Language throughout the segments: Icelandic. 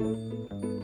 Música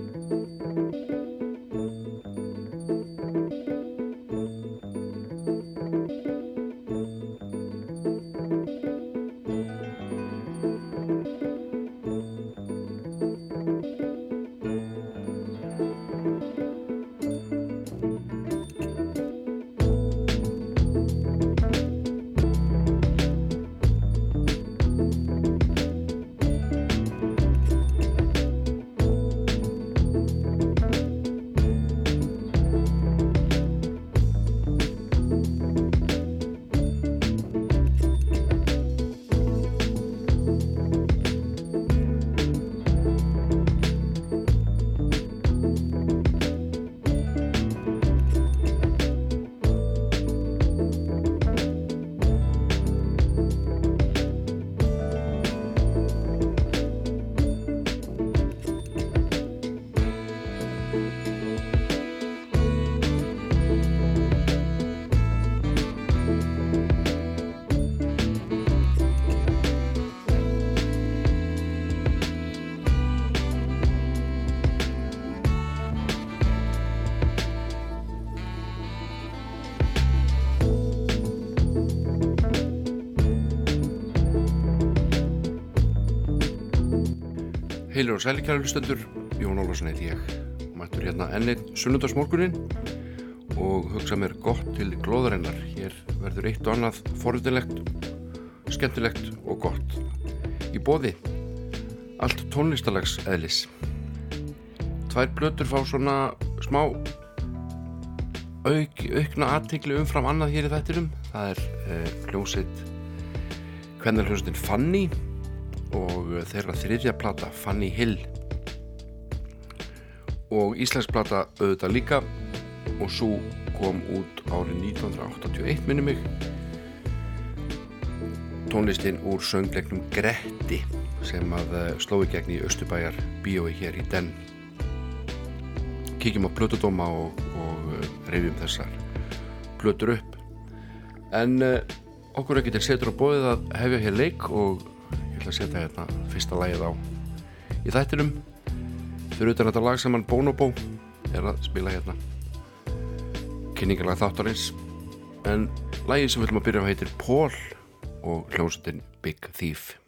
Heilir og sælikæra hlustendur, Jón Ólarsson heit ég, mættur hérna ennið sunnundarsmorgunin og hugsa mér gott til glóðarinnar. Hér verður eitt og annað forðilegt, skemmtilegt og gott. Í bóði, allt tónlistalags eðlis. Tvær blötur fá svona smá auk, aukna aðtikli umfram annað hér í þættinum. Það er eh, hljómsitt hvernig hljómsittin Fanny og þeirra þriðja plata Fanny Hill. Og Íslensk plata auðvitað líka. Og svo kom út árið 1981 minni mig. Tónlistinn úr söngleiknum Gretti sem að eh, slói gegn í Östubæjar bíói hér í den. Kíkjum á plötudóma og, og eh, reyfjum þessar plötur upp. En okkur ekki til setur á bóðið að hefja hér leik og ætla að setja hérna fyrsta lægið á. Í þættinum fyrir utan þetta lag sem hann Bonobo er að spila hérna. Kynningarlag þáttarins. En lægið sem við ætlum að byrja á heitir Paul og hljómsundin Big Thief.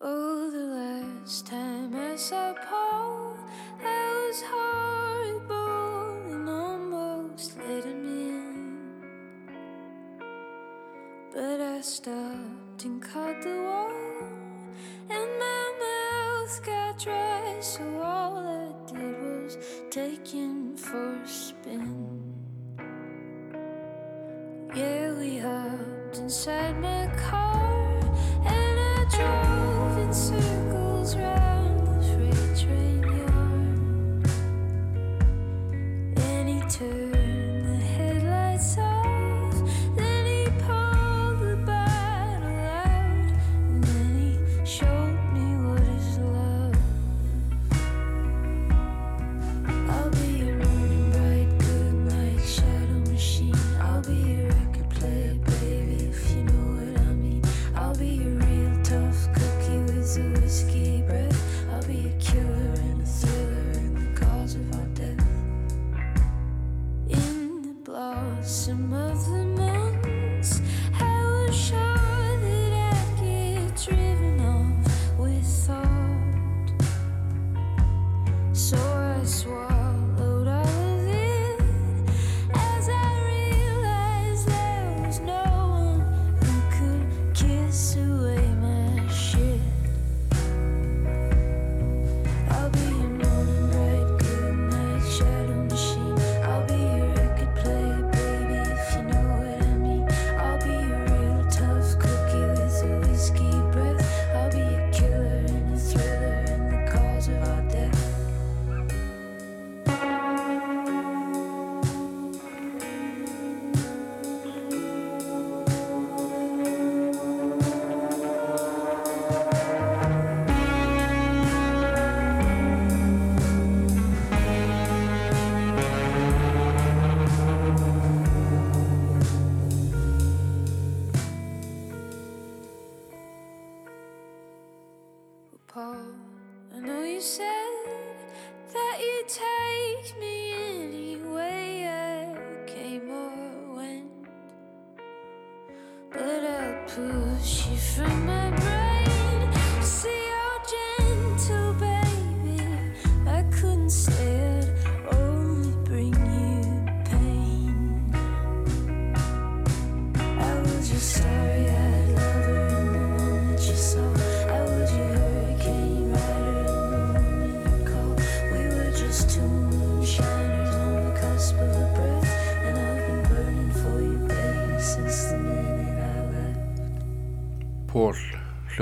Oh the last time I saw Paul that was horrible and almost let him in. But I stopped and caught the wall and my mouth got dry, so all I did was take him for a spin. Yeah, we hopped inside my car, and I drove in circles round the freight train yard. And he turned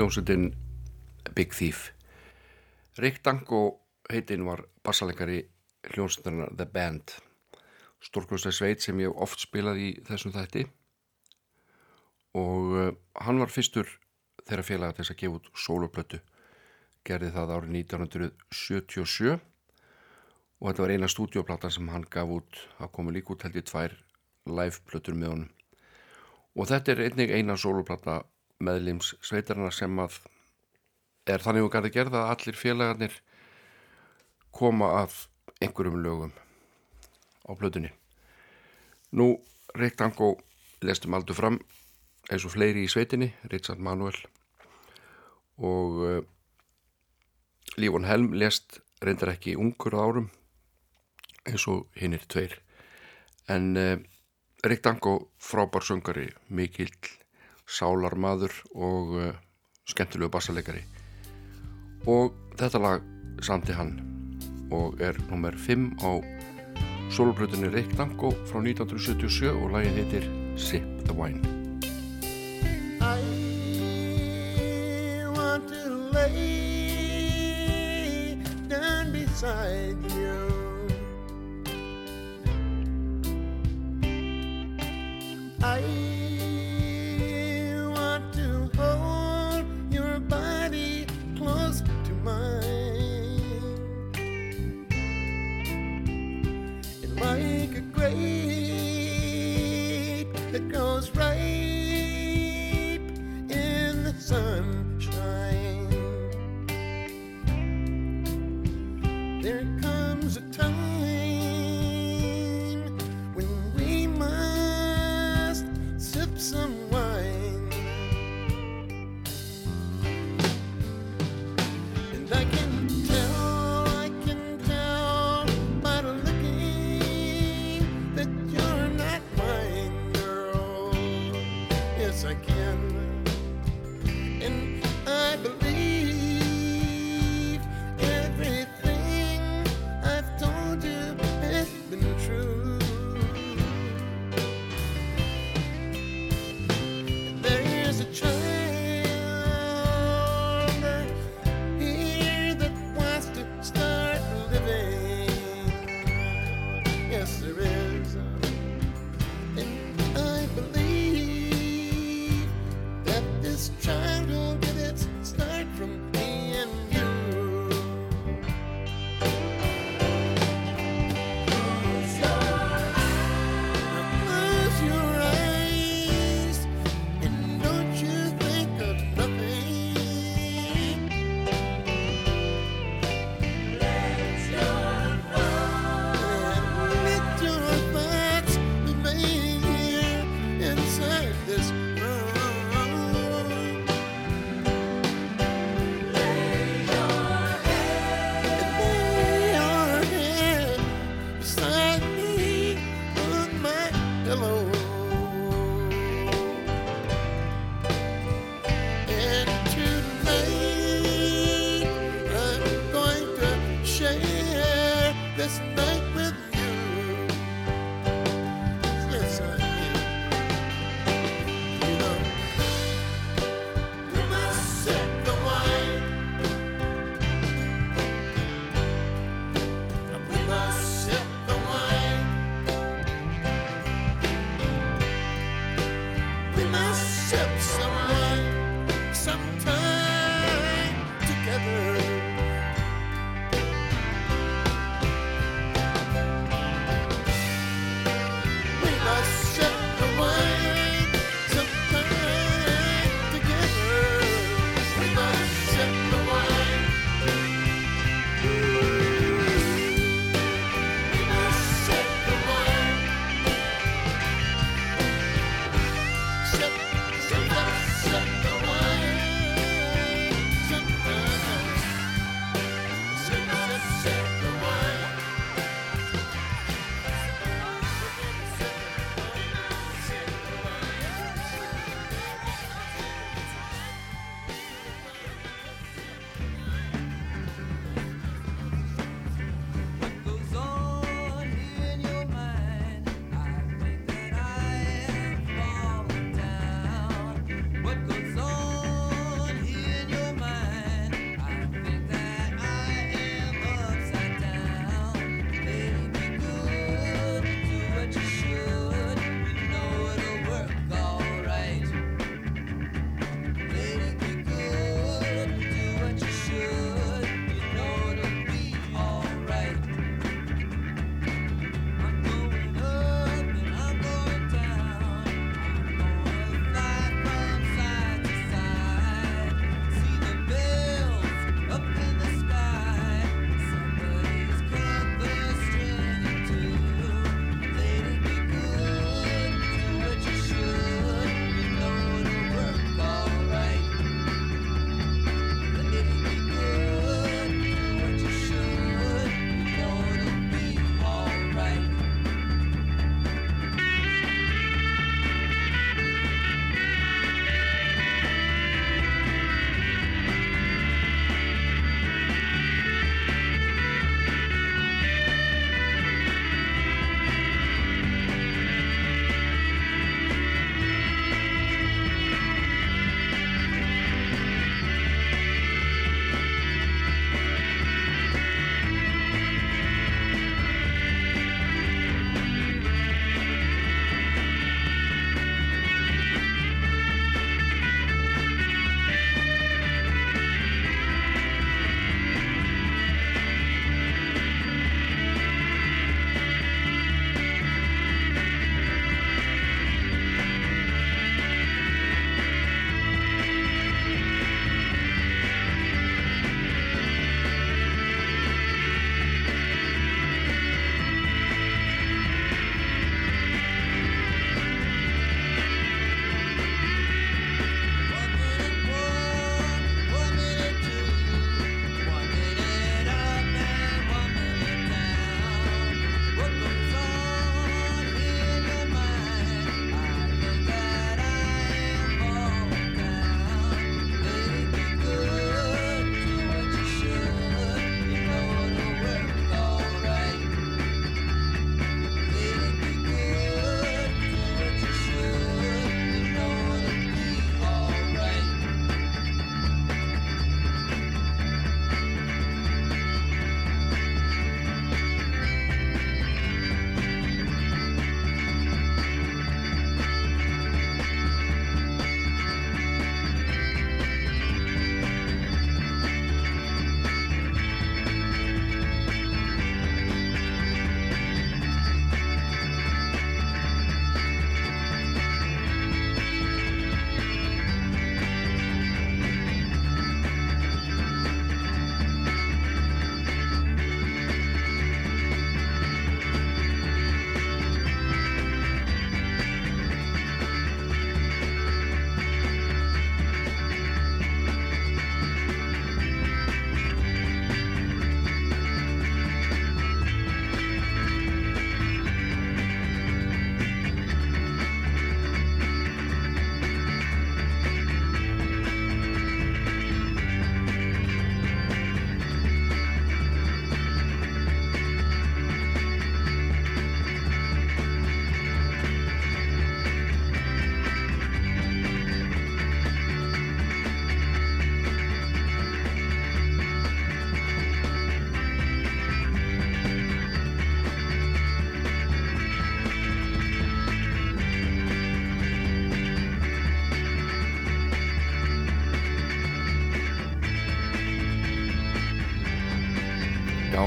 hljómsveitin Big Thief. Rick Danko heitinn var bassalegari hljómsveitarnar The Band. Stórkostlega sveit sem ég oft spilað í þessum þætti. Og uh, hann var fyrstur þeirra félaga til þess að gefa út soloplötu gerði það árið 1977 og þetta var eina stúdioplata sem hann gaf út. Að koma líka út held í tvær liveplötur með honum. Og þetta er einnig eina soloplata meðlims sveitarna sem að er þannig og garði gerða að allir félagarnir koma að einhverjum lögum á plötunni. Nú, Rick Danko lestum aldur fram eins og fleiri í sveitinni, Richard Manuel og uh, Lífon Helm lest reyndar ekki ungur árum eins og hinn er tveir. En uh, Rick Danko frábær söngari, mikill sálarmaður og uh, skemmtilegu bassalegari og þetta lag samti hann og er nummer 5 á solbröðinni Rick Danko frá 1977 og lagið heitir Sip the Wine I want to lay down beside you. I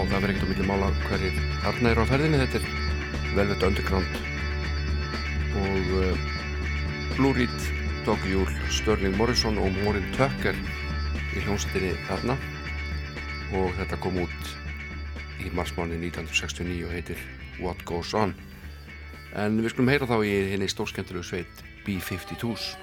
Já, það verður ekkert á milli mála hverjir þarna eru á ferðinni. Þetta er Velvet Underground og uh, Blue Reed, Doggy Júl, Sterling Morrison og Maureen Tucker í hljómsættinni þarna. Og þetta kom út í marsmáni 1969 og heitir What Goes On. En við skulum heyra þá í henni stórskendulegu sveit B-52s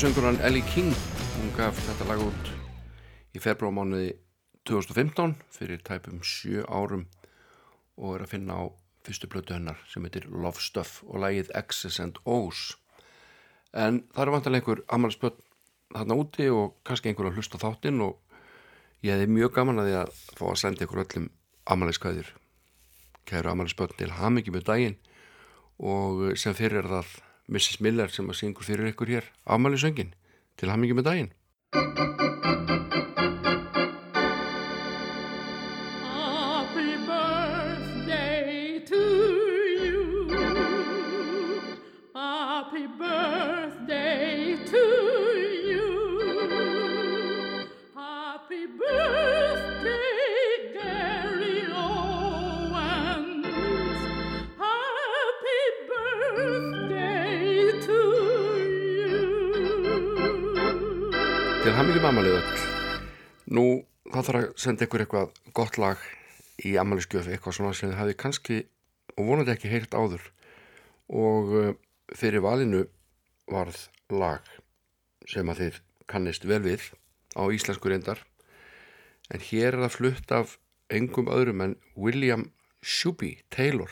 Söngurann Ellie King hún gaf þetta lag út í februarmánuði 2015 fyrir tæpum sjö árum og er að finna á fyrstu blötu hennar sem heitir Love Stuff og lagið X's and O's. En það eru vantanlega einhver ammælisböld þarna úti og kannski einhver að hlusta þáttinn og ég hefði mjög gaman að því að fá að senda ykkur öllum ammæliskvæður kæru ammælisböld til hamingi með daginn og sem fyrir er það Mrs. Miller sem að syngur fyrir ykkur hér afmælisöngin til hamingi með daginn með afmælið öll. Nú það þarf að senda ykkur eitthvað gott lag í afmælisgjöf eitthvað svona sem þið hafið kannski og vonandi ekki heyrt áður. Og uh, fyrir valinu varð lag sem að þið kannist vel við á íslensku reyndar. En hér er það flutt af engum öðrum en William Shuby Taylor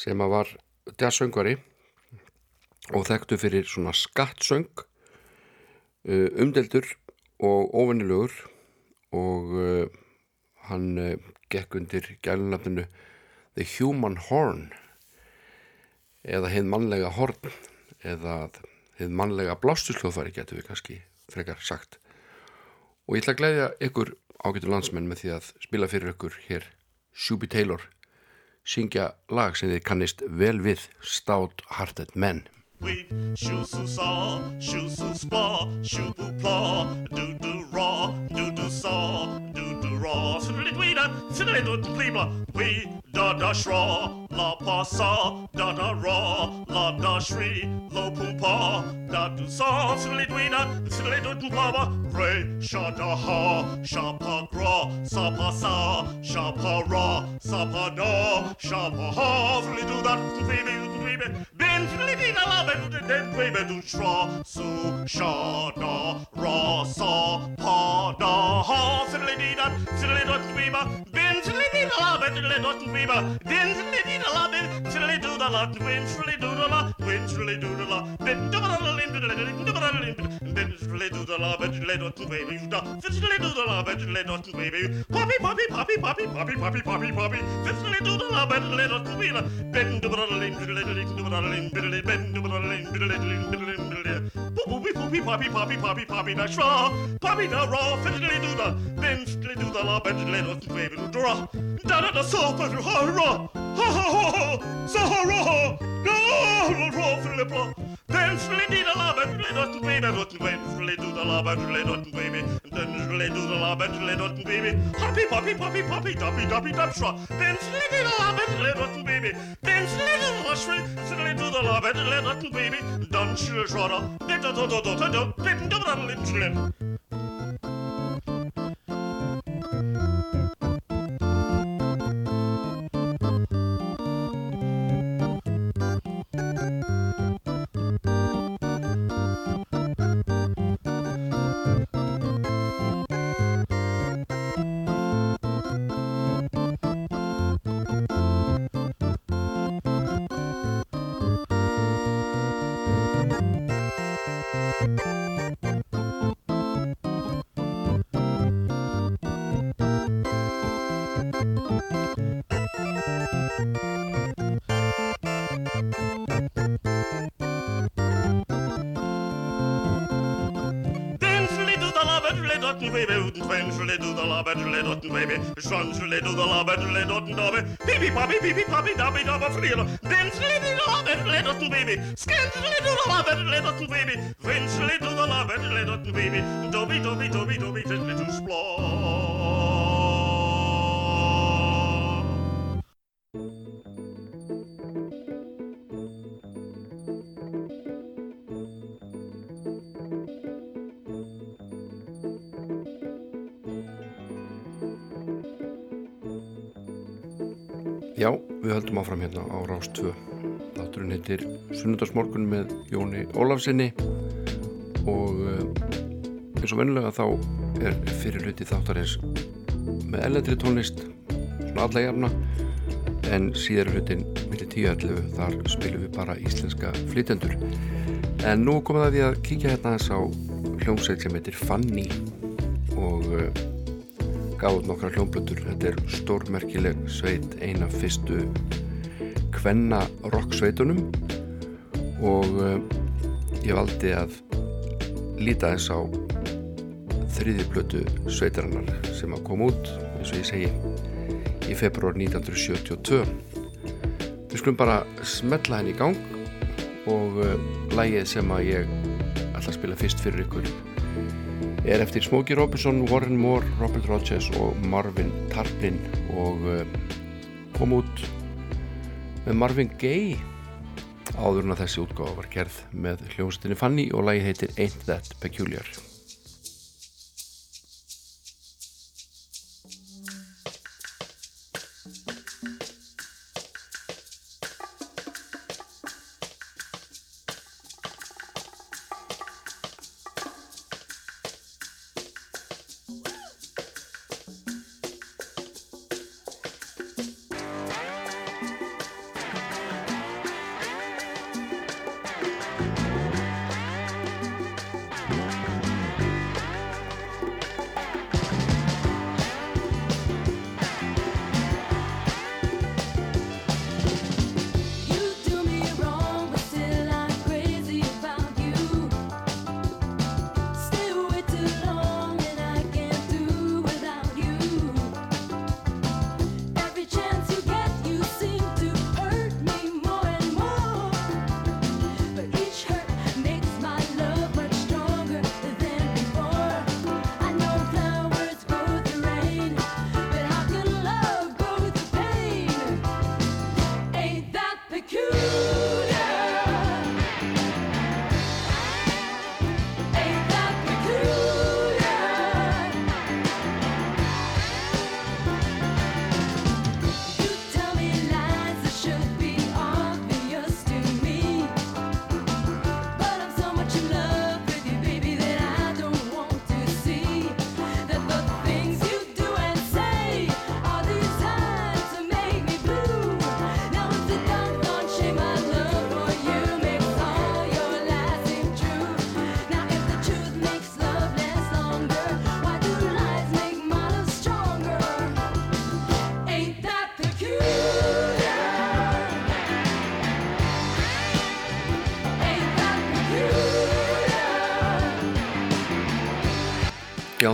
sem að var jazzsöngvari og þekktu fyrir svona skattsöng uh, umdeldur og óvennilegur og uh, hann uh, gekk undir gælunafninu The Human Horn eða hið mannlega horn eða hið mannlega blástusljóðfæri getur við kannski frekar sagt. Og ég ætla að gleyðja ykkur ágætu landsmenn með því að spila fyrir ykkur hér Shuby Taylor syngja lag sem þið kannist vel við Stout Hearted Men We shoo su saw, shoo su spa, shoo boo plaw, do do raw, do do saw, do do raw, siddly tweeda, siddly do pleeba, we da da shraw, la pa saw, da da raw, la da shri, lo poo paw, da do saw, siddly tweeda, siddly do plaba, ray, sha da ha, sha pa gra, sa pa sa, sha pa ra, sa pa da, sha pa ha, siddly do that, baby, baby, den flitting alaven den den baby du shra So sha da raw saw pa da ha. Slidin up slidin up bima bin la bitterly dotten weaver, dinsily dee la bit, silly do the lot, winchily do the la, winchily do the la, bit double in the little, double in the Bitterly do the la bitterly dotten weaver, you da, fitterly do the la bitterly dotten weaver, poppy, poppy, poppy, poppy, poppy, poppy, poppy, poppy, fitterly do the la bitterly dotten weaver, bend double in the little, double in the little, bend double in the little, do da Poopy poopy poppy poppy poppy poppy da shra poppy da raw fiddly do da. Bin fiddly do da la fiddly dot weeba do da da da da so fiddly ha ha ha ha ha so ha ra ha no raw fiddly blah then slitty the lava, little baby, little baby, slitty do the lava, little baby, then slitty do the lava, little baby, hoppy, poppy, poppy, poppy, doppy, doppy, dop straw. Then slitty the lava, little baby, then slitty a lushry, slitty do the lava, little baby, dun shill shorter, bit of the dot, bit of the little dotten baby, uten twem, schule du da laber, schule dotten baby, schon schule du da laber, schule dotten dabe, pipi papi, pipi papi, dabi dabe friere, den schule du da laber, schule dotten baby, skin schule du da laber, schule dotten baby, wenn schule du da laber, schule dotten baby, dobi dobi dobi dobi, das mit du. Höldum áfram hérna á Rás 2. Þátturinn heitir Sunnundarsmorgun með Jóni Ólafsinni og eh, eins og vennulega þá er fyrir hluti þáttarins með ellendri tónlist, svona alla jafna, en síðar hlutin millir 10.11 þar spilum við bara íslenska flytendur. En nú komum það því að kíkja hérna þess á hljómsveit sem heitir Fanny og gaf út nokkra hljómblötur þetta er stórmerkileg sveit eina fyrstu kvenna rock sveitunum og uh, ég valdi að líta þess á þriði blötu sveitarinnar sem að koma út eins og ég segi í februar 1972 við skulum bara smetla henni í gang og uh, lægið sem að ég ætla að spila fyrst fyrir ykkur er eftir Smokey Robinson, Warren Moore, Robert Rodgers og Marvin Tarplin og uh, kom út með Marvin Gaye. Áður en að þessi útgáfa var gerð með hljómsveitinni Fanny og lagið heitir Ain't That Peculiar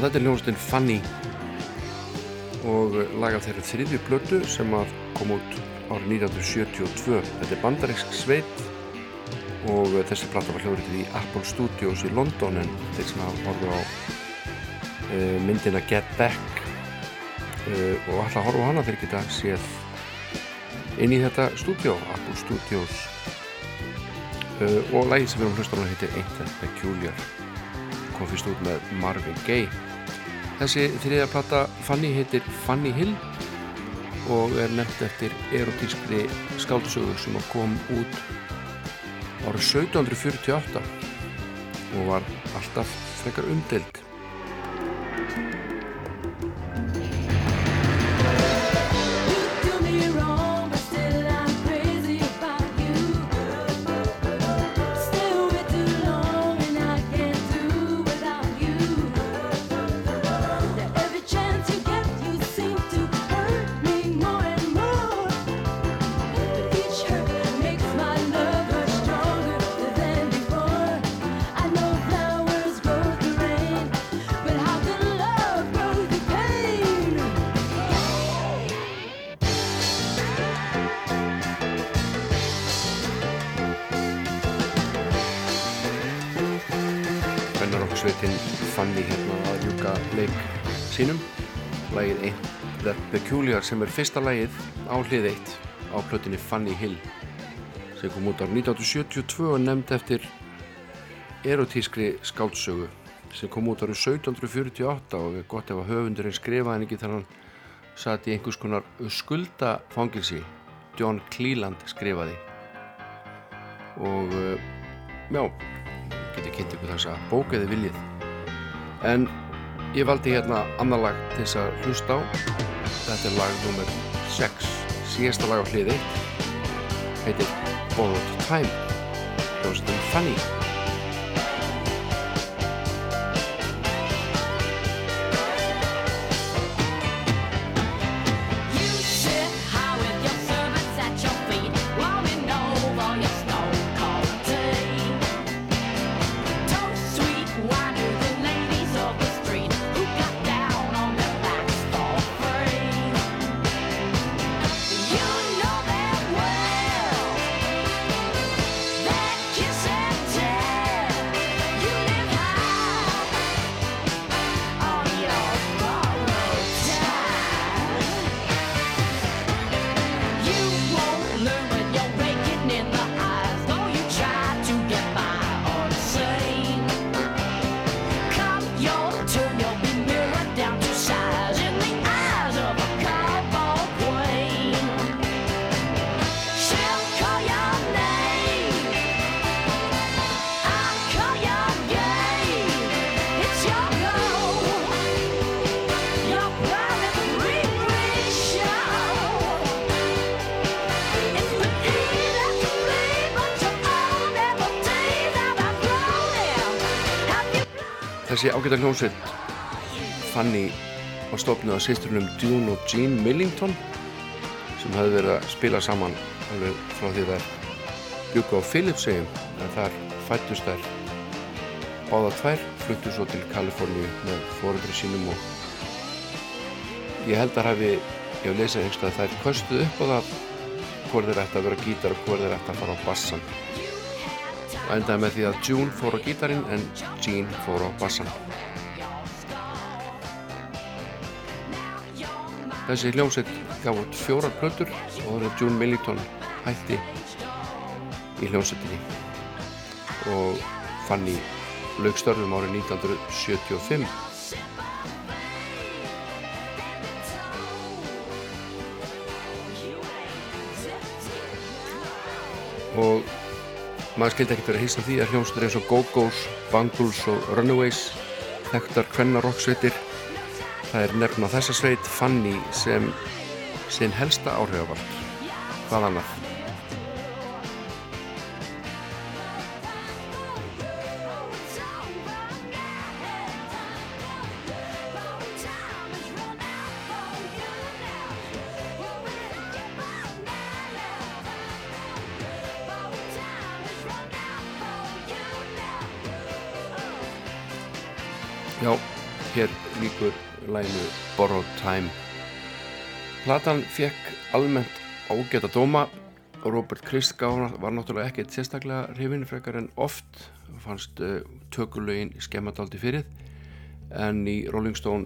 þetta er hljónstinn Fanny og lag af þeirri þriðju blötu sem kom út árið 1972. Þetta er bandarísk sveit og þessi platta var hljóðrið í Apple Studios í London en þeir sem hafa horfið á uh, myndina Get Back uh, og alltaf horfa á hana þeir geta séð inn í þetta stúdjó, Apple Studios. Uh, og lagið sem við hlustan á heitir Ain't That Peculiar. Kom fyrst út með Marvin Gaye þessi þriðja platta Fanny heitir Fanny Hill og er nefnt eftir erotískri skáldsögu sem kom út árið 1748 og var alltaf frekar umdelt Fanny hérna að ljúka leik sínum. Lagið Ain't That Peculiar sem er fyrsta lagið á hlið 1 á plötinni Fanny Hill sem kom út á 1972 og nefnd eftir erotískri skáldsögu sem kom út árið 1748 og er gott ef að höfundurinn skrifaði hann ekki þegar hann satt í einhvers konar skuldafangilsi John Cleland skrifaði. Og uh, já, getið kynnt ykkur þess að bóka eða viljið en ég valdi hérna annar lag til þess að hlusta á. Þetta er lag nummer 6 síðasta lag á hlið 1 heitir Borrowed Time. Hljómsveitin Fanny Þessi ágæta hljómsveit. Fanny var stofnuð af sýstrunum Dune og Jean Millington sem hafði verið að spila saman alveg frá því þær byggu á Philipsheim en þar fættust þær. Báða tvær, fluttu svo til Kaliforníu með fóreldri sínum og ég held að hafi ég hef lesið einhverstað að þær köstuð upp á það hvort þeir ætti að vera gítar og hvort þeir ætti að fara á bassan og endaði með því að June fór á gítarinn en Jean fór á bassan Þessi hljómsveit gaf út fjórar plötur og það er June Millington hætti í hljómsveitinni og fann í laugstörfum árið 1975 og maður skildi ekkert verið að hýsta því að hljómsveitir eins og Go-Go's, Bangles og Runaways þekktar kvenna rocksveitir það er nefn á þessa sveit Fanny sem sinn helsta áhrifavald. Hvað annað Já, hér líkur læginu Borrowed Time. Platan fekk almennt ágæta dóma. Robert Christgau var náttúrulega ekkert sérstaklega hrifin frekar en oft. Fannst uh, tökulögin skemmadaldi fyrir. En í Rolling Stone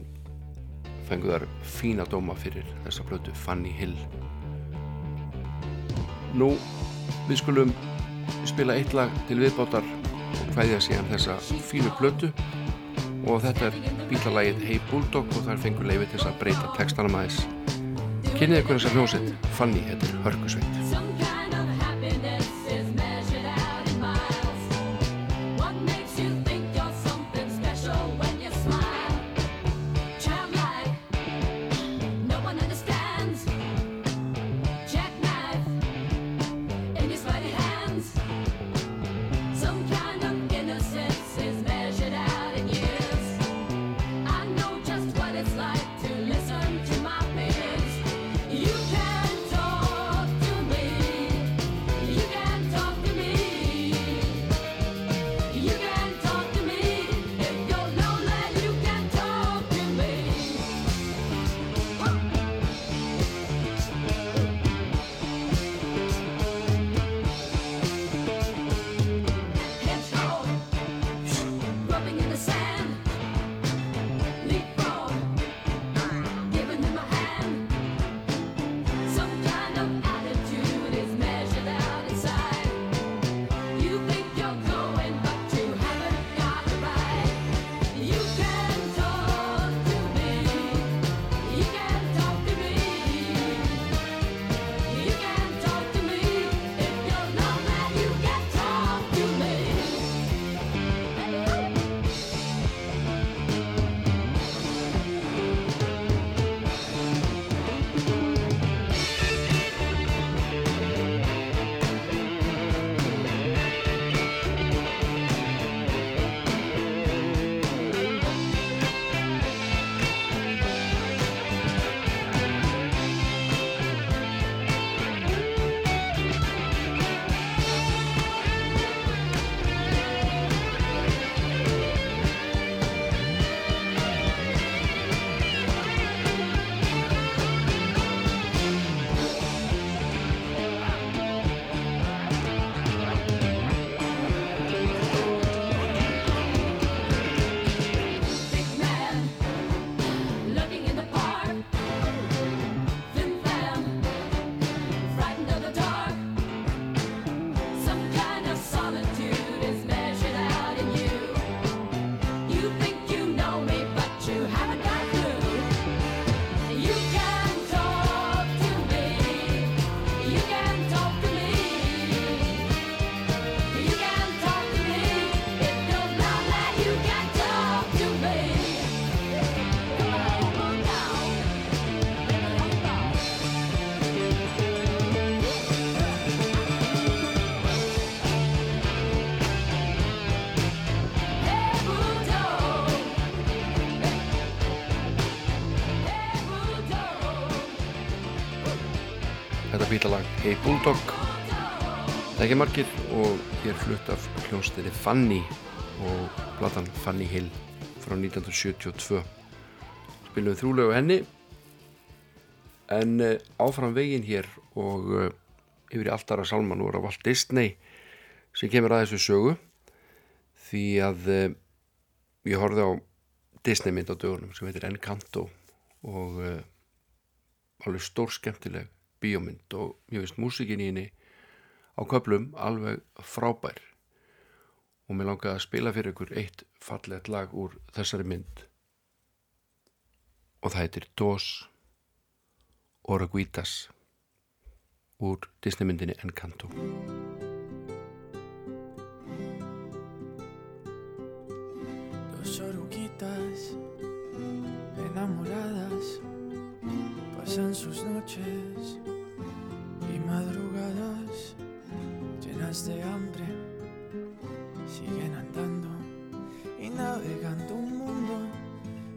fengu þar fína dóma fyrir þessa plötu Fanny Hill. Nú, við skulum spila eitt lag til viðbátar og hvaðja síðan þessa fínu plötu og þetta er bílalagið Hey Bulldog og þar fengur leiði til þess að breyta textanum aðeins. Kynnið ykkur þessa hljómsveit. Fanny, þetta er hörkusveit Hey Bulldog. Margir og er flutt af hljónstinni Fanny og platan Fanny Hill frá 1972 spilum við þrjúlega henni en uh, áfram veginn hér og uh, yfir í alltara salman úr af Walt Disney sem kemur að þessu sögu. Því að uh, ég horfði á Disney mynd á dögunum sem heitir Encanto og alveg stór skemmtileg bíómynd og ég veist músikin í henni á köplum alveg frábær. Og mér langaði að spila fyrir ykkur eitt fallegt lag úr þessari mynd. Og það heitir Dos Oraguitas úr Disneymyndinni Encanto. Dos oruguitas enamoradas pasan sus noches y madrugadas llenas de hambre. Siguen andando y navegando un mundo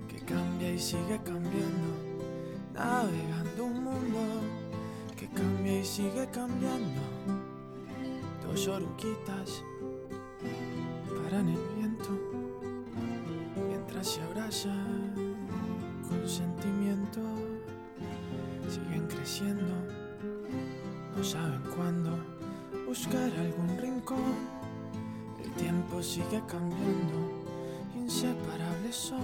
que cambia y sigue cambiando. Navegando un mundo que cambia y sigue cambiando. Dos oruguitas paran el viento mientras se abrazan con sentimiento, siguen creciendo, no saben cuándo buscar algún rincón. El tiempo sigue cambiando, inseparables son,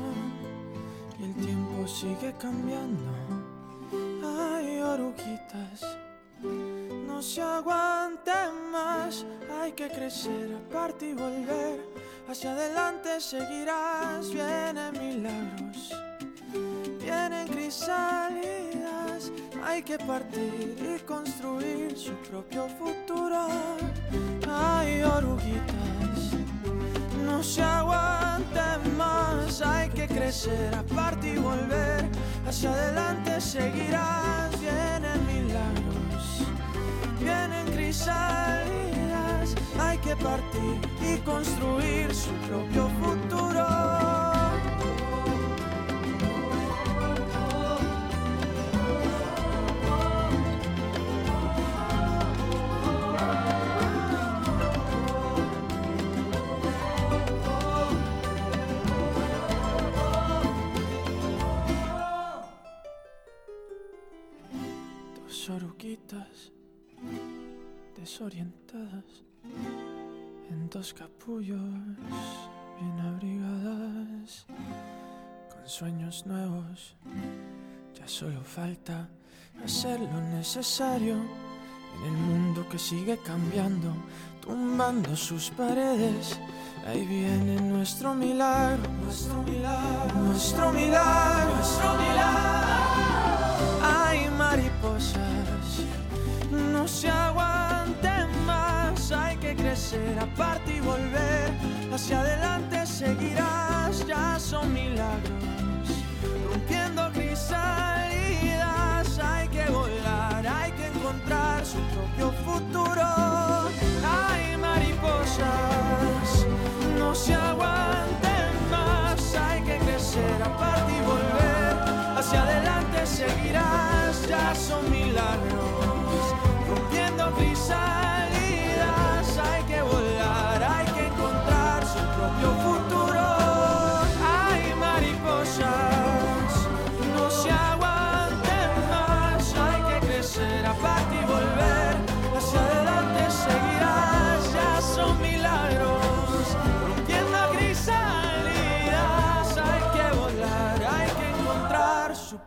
y el tiempo sigue cambiando. Hay oruguitas, no se aguanten más, hay que crecer, aparte y volver. Hacia adelante seguirás, vienen milagros, vienen crisálidas. Hay que partir y construir su propio futuro. Hay oruguitas, no se aguanten más. Hay que crecer, aparte y volver. Hacia adelante seguirás, vienen milagros, vienen crisálidas. Hay que partir y construir su propio futuro. Desorientadas en dos capullos bien abrigadas con sueños nuevos. Ya solo falta hacer lo necesario en el mundo que sigue cambiando, tumbando sus paredes. Ahí viene nuestro milagro, nuestro milagro, nuestro milagro, nuestro milagro. Aparte y volver. Hacia adelante seguirás, ya son milagros, rompiendo crisalidas. Hay que volar, hay que encontrar su propio futuro. Hay mariposas, no se aguanten más, hay que crecer aparte y volver. Hacia adelante seguirás, ya son milagros, rompiendo crisalidas.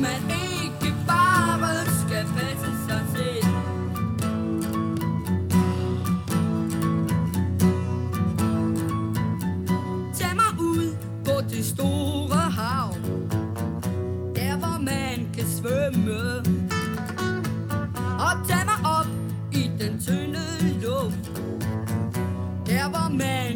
man ikke bare skal passe sig selv. Tag mig ud på det store hav Der hvor man kan svømme. Og tag mig op i den tynde luft Der hvor man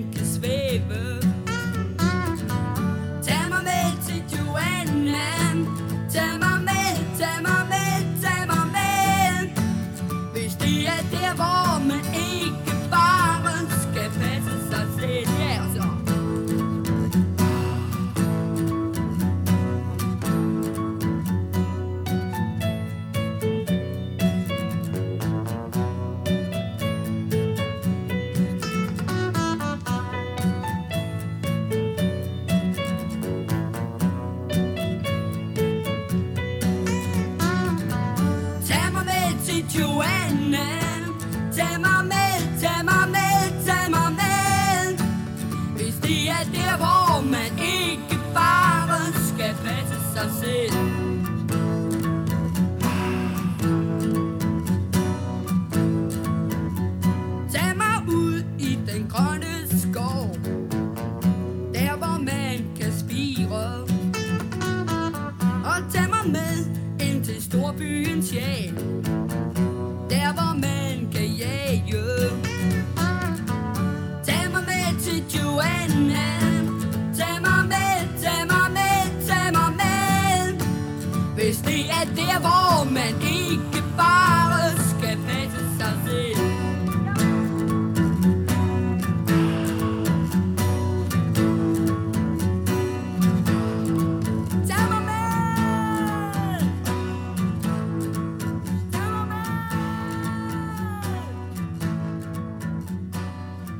er der hvor man ikke bare skal passe sig selv.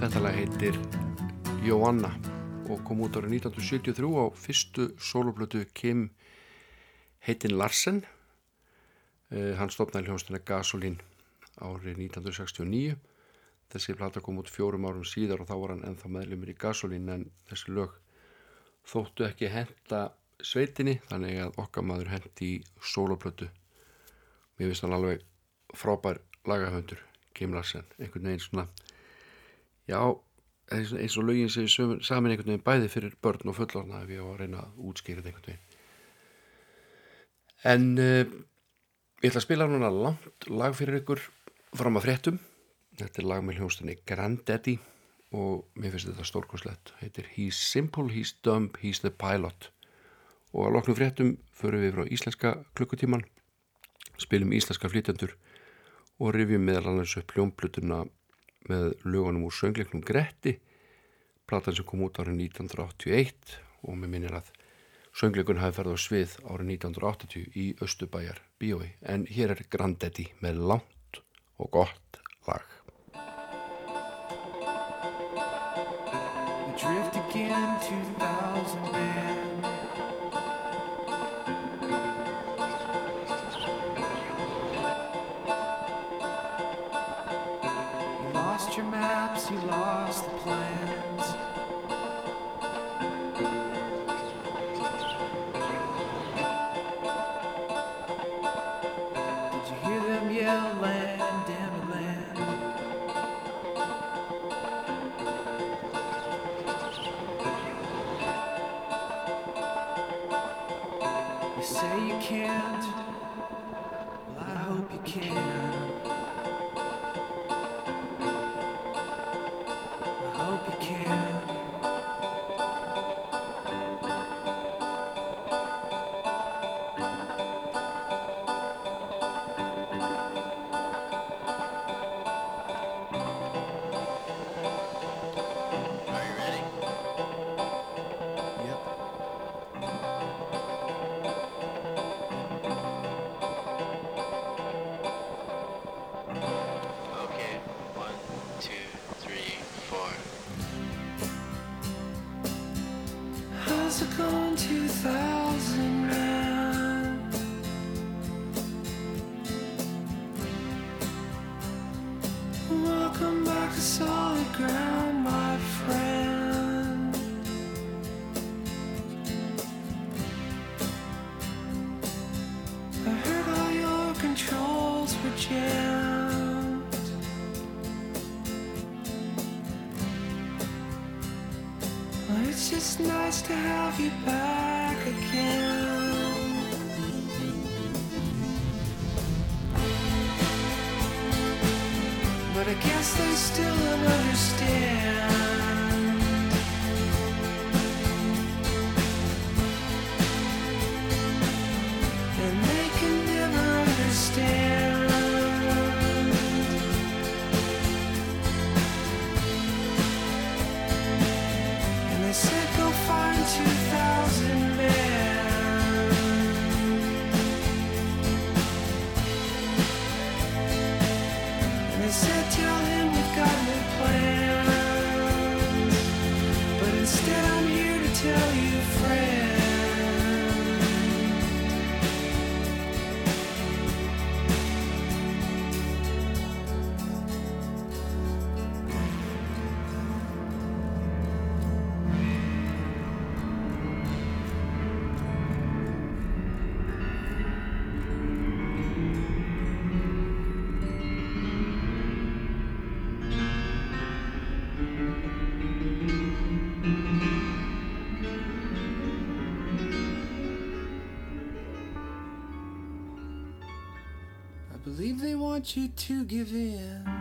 Þetta lag heitir Joanna og kom út árið 1973 á fyrstu soloplötu Kim heitin Larsen hann stopnaði hljónstina Gasolin árið 1969 þessi plata kom út fjórum árum síðar og þá var hann ennþá meðlumir í Gasolin en þessi lög þóttu ekki henda sveitinni þannig að okkar maður hendi í soloplötu mér finnst hann alveg frábær lagahöndur Kim Larsen, einhvern veginn svona Já, eins og lögin sem við saman einhvern veginn bæði fyrir börn og fullorna ef ég á að reyna að útskýra þetta einhvern veginn. En uh, ég ætla að spila núna langt lag fyrir ykkur fram að fréttum. Þetta er lag með hljónstunni Granddaddy og mér finnst þetta stórkoslegt. Heitir He's Simple, He's Dumb, He's the Pilot. Og að loknum fréttum förum við frá íslenska klukkutíman, spilum íslenska flytjandur og rifjum meðal annars upp hljómblutuna með lögunum úr söngleiknum Gretti platan sem kom út árið 1981 og mér minnir að söngleikun hafi ferð á svið árið 1980 í Östubæjar bíói. En hér er Grandetti með langt og gott lag have you back again. But I guess they still don't understand. Believe they want you to give in.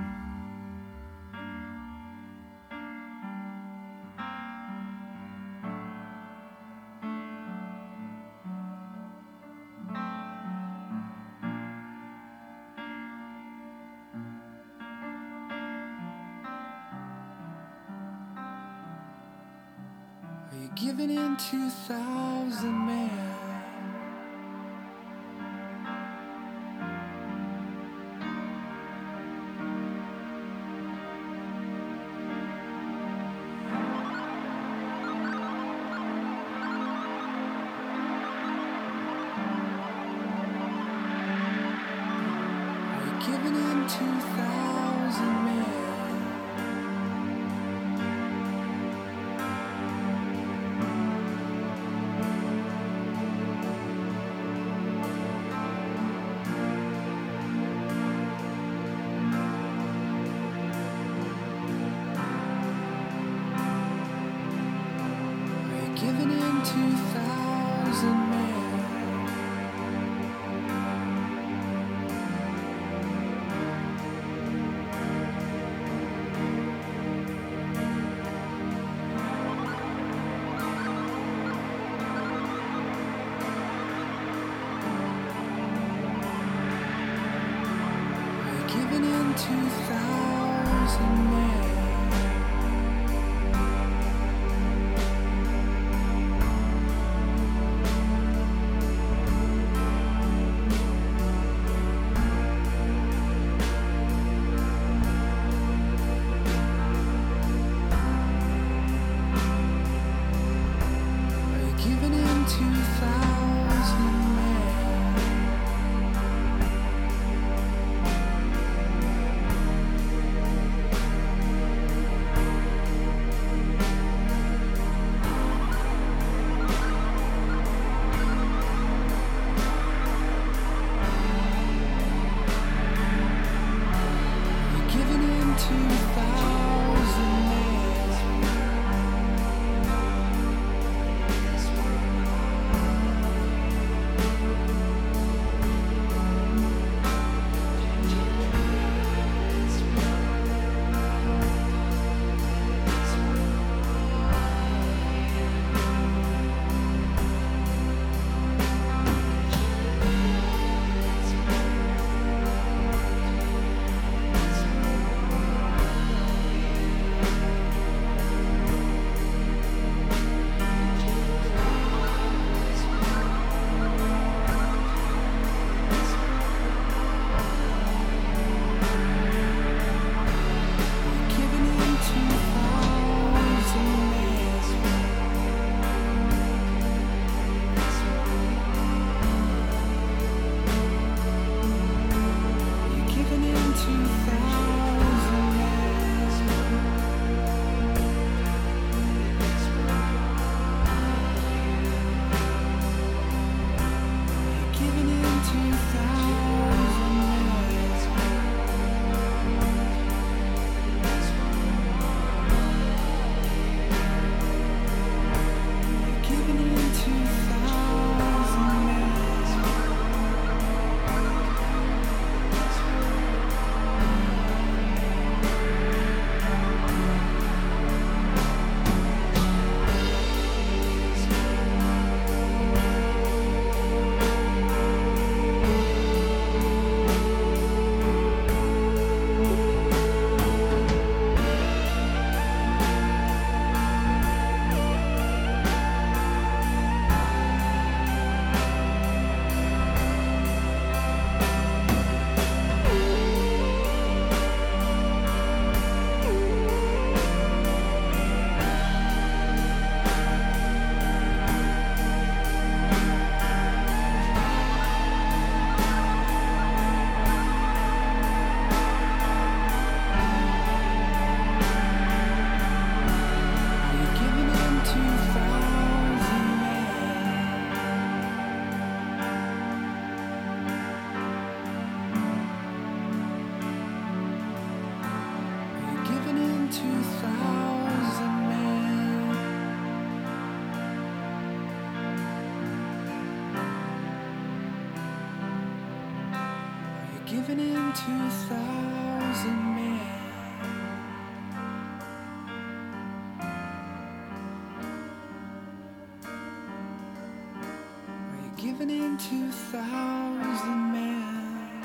Given in to a thousand men?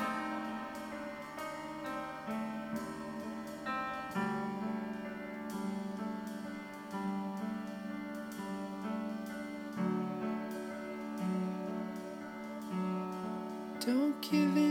Don't give in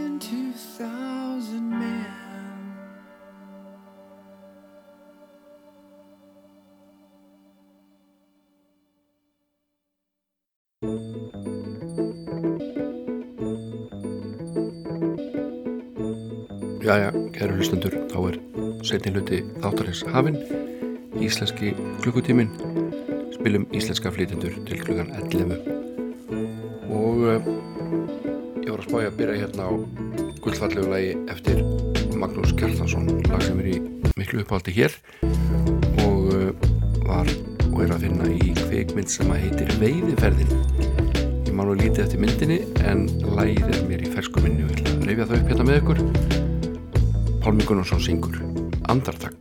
Jæja, kæru hlustundur, þá er setni hluti þáttarins hafinn, íslenski klukkutímin, spilum íslenska flytjendur til klukkan 11. Og uh, ég var að spája að byrja hérna á gullfallegu lagi eftir Magnús Kjartansson, lag sem er í miklu upphaldi hér og uh, var og er að finna í kveikmynd sem að heitir Veiðiferðin. Ég man nú lítið eftir myndinni en lagið er mér í fersku minni og ég ætla að reyfja það upp hérna með ykkur. Pálmi Gunnarsson syngur. Andartak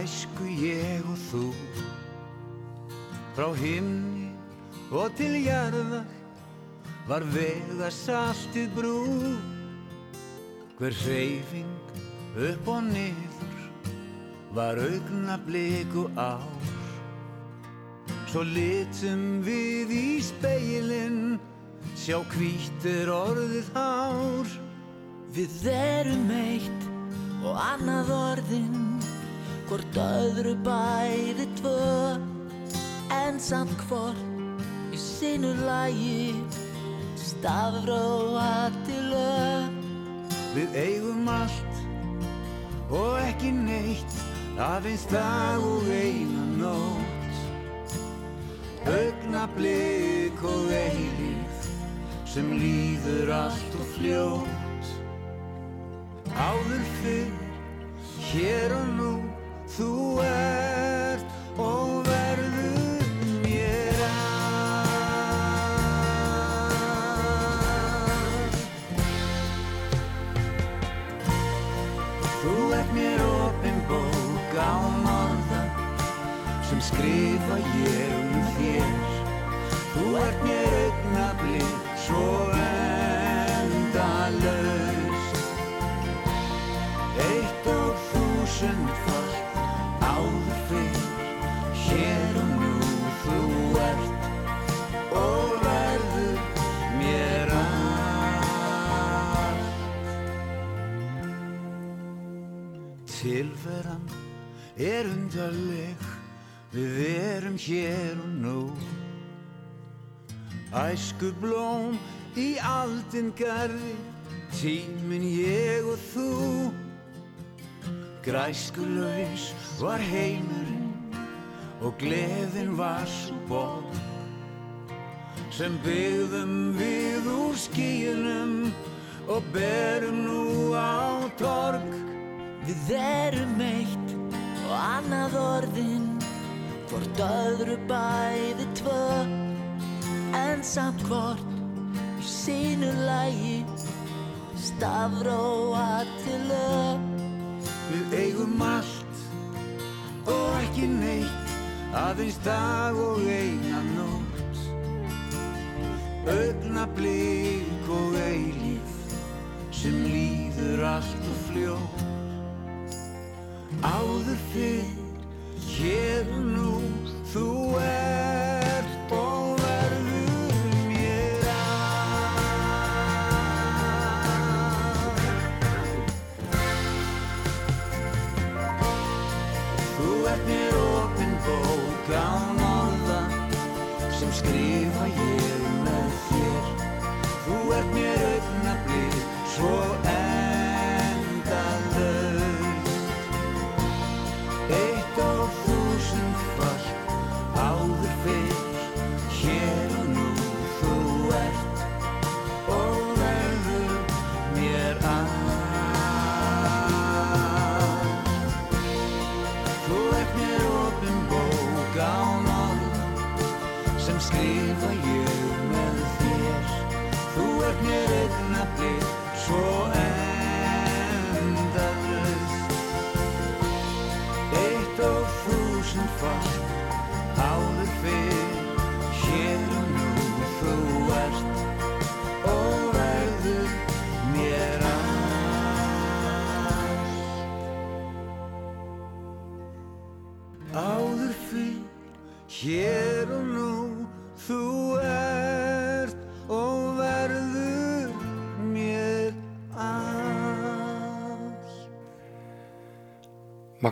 æsku ég og þú Frá himni og til jarðar var vega saltið brú. Hver hreyfing upp og niður var augna bliku ár. Svo litum við í speilin sjá hvítir orðið hár. Við erum eitt og annað orðin Hvort öðru bæði tvö. En samt hvort í sinu lagi Stafróa til lög. Við eigum allt og ekki neitt aðeins dag og eina nótt. Augnablik og eilíð sem líður allt og fljótt. Áður fyrr, hér og nú, þú ert og verður mér allt. Þú ert mér opin bók án orða sem skrifa ég um þér. Þú ert mér augnablik svo endalaust tilveran er undarleg. Við erum hér og nú. Æsku blóm í aldin garði Tímin ég og þú. Græskulaus var heimurinn Og gleðin var svo borg. Sem byggðum við úr skíunum Og berum nú á torg Við erum eitt og annað orðin Hvort öðru bæði tvö. En samt hvort í sínu lægi Stafróa til lög. Við eigum allt og ekki neitt Aðeins dag og eina nótt. Augnablík og eilíf Sem líður allt og fljótt Áður fyrr, hér og nú Þú ert og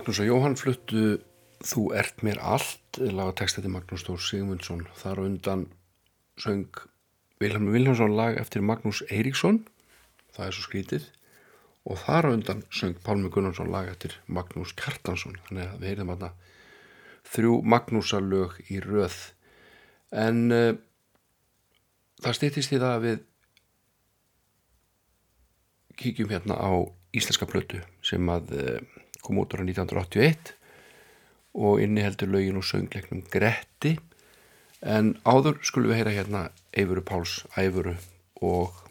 Magnús og Jóhann fluttu Þú ert mér allt lagatekst eftir Magnús Þór Sigmundsson. Þar undan söng Vilhelm Viljánsson lag eftir Magnús Eiríksson. Það er svo skrítið. Og þar undan söng Pálmi Gunnarsson lag eftir Magnús Kjartansson. Þannig að við heyrðum þarna þrjú Magnúsalög í röð. En uh, það stýttist í það að við kíkjum hérna á íslenska plötu sem að uh, kom út ára 1981 og inni heldur lögin og söngleiknum Gretti. En áður skulum við heyra hérna Eifuru Páls Æfuru og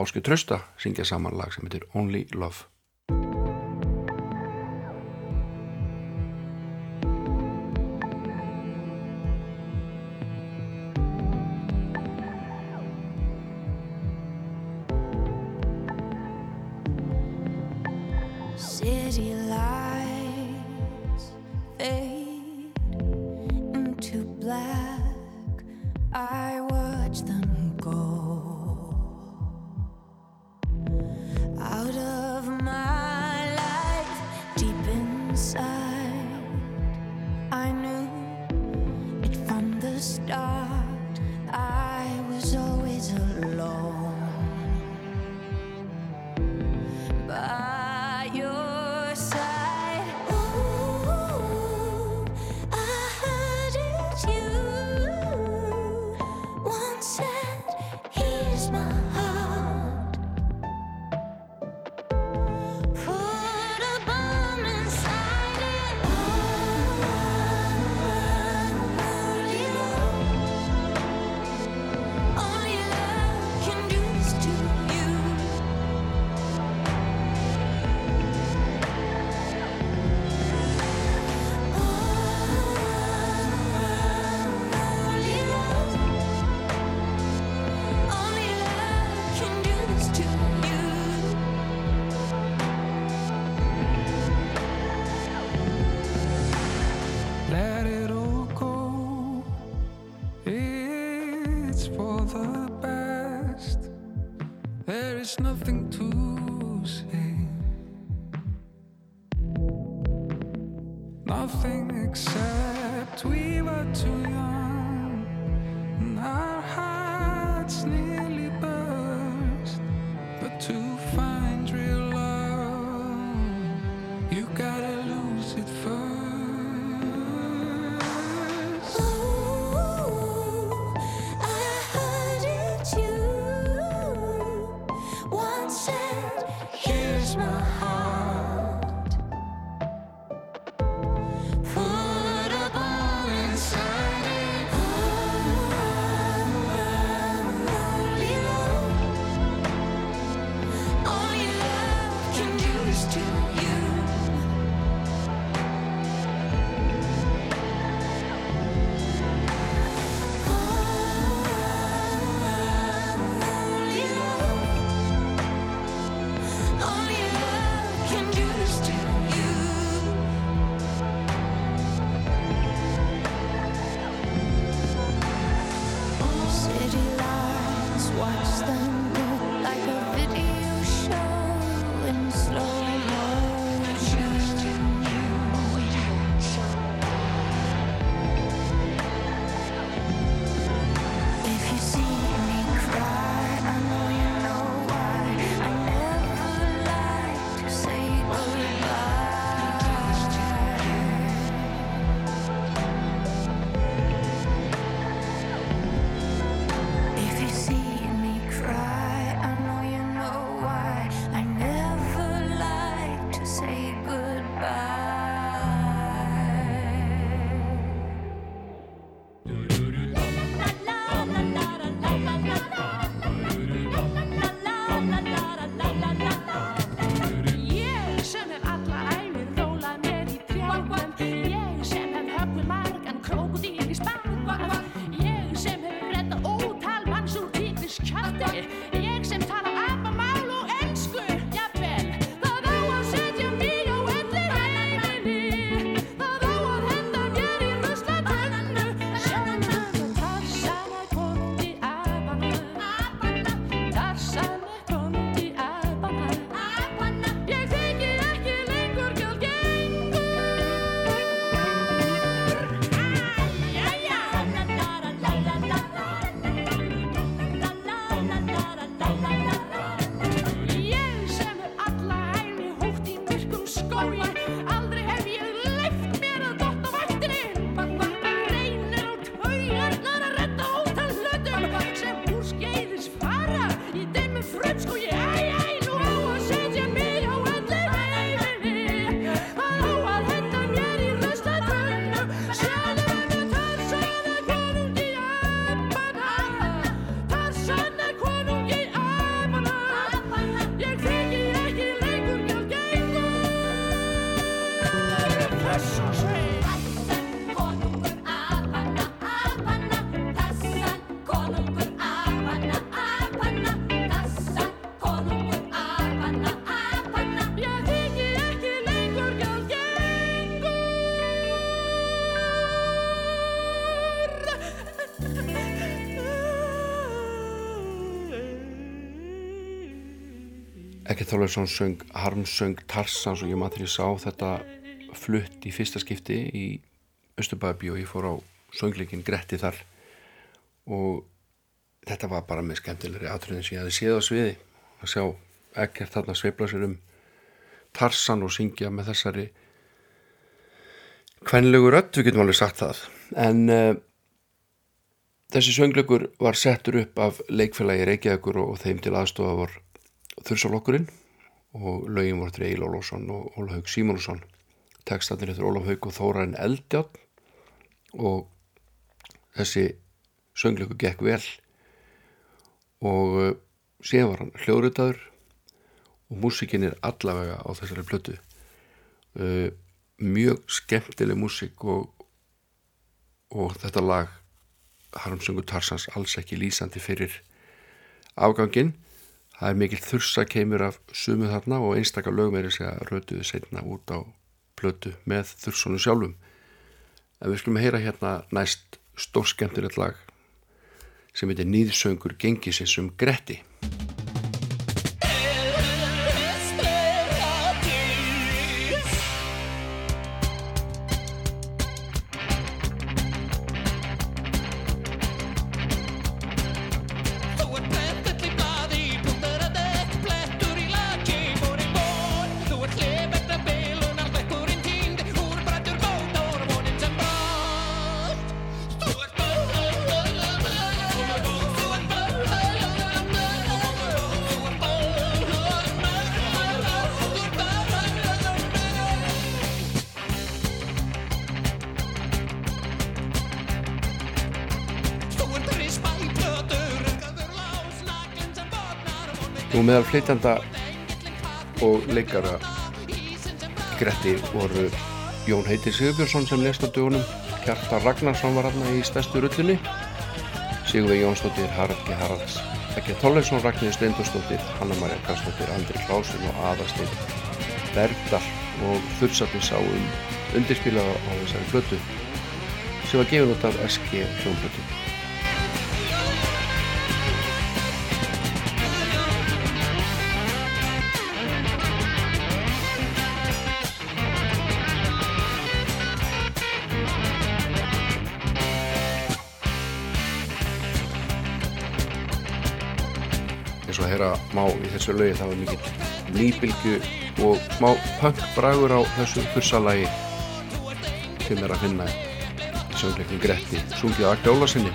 Áskei Trösta syngja saman lag sem heitir Only Love Ekki Þorleifsson söng harmsöng Tarsans og ég maður til ég sá þetta flutt í fyrsta skipti í Östubæðabí og ég fór á söngleikin Gretti þar og þetta var bara með skemmtilegri atriðin sem ég hefði séð á sviði. Að sjá ekkert þarna sveifla sér um Tarsan og syngja með þessari kvenlegu rödd, við getum alveg sagt það. En uh, þessi söngleikur var settur upp af leikfélagi Reykjavíkur og, og þeim til aðstofa var Þursalokkurinn og lögin voru til Egil Ólafsson og Ólaf Haug Símónusson textatinn eftir Ólaf Haug og Þórainn Eldjátt og þessi söngleikur gekk vel. Og uh, síðan var hann hljóðritaður og músikinn er allavega á þessari plötu. Uh, mjög skemmtileg músik og, og þetta lag Harmsungur Tarsans alls ekki lýsandi fyrir afgangin það er mikill þursa keimur af sumu þarna og einstakar lögmeiri segja rötuðu setna út á plötu með þursonu sjálfum. En við skulum heyra hérna næst stórskemmtilegt lag sem heitir Nýðsöngur gengisins um Gretti meðal flytjanda og leikara Gretti voru Jón Heiti Sigurbjörnsson sem lest á dögunum Kjartan Ragnarsson var hann í stærstu rullunni Sigurvei Jónsdóttir Harald G. Haralds Ekki Tollesson Ragnir Steindórsdóttir Hanna-Maria Karlsdóttir Andri Klásin og Aðarsteinn Bergdal og þursatni sá um undirspilaða á þessari flötu sem var gefin út af SG hljómblötu þessu lögi það var mikill nýbylgu og smá punk bragur á þessu fyrsalagi sem er að finna söngleiknum Gretti sungið Akta Ólarsinni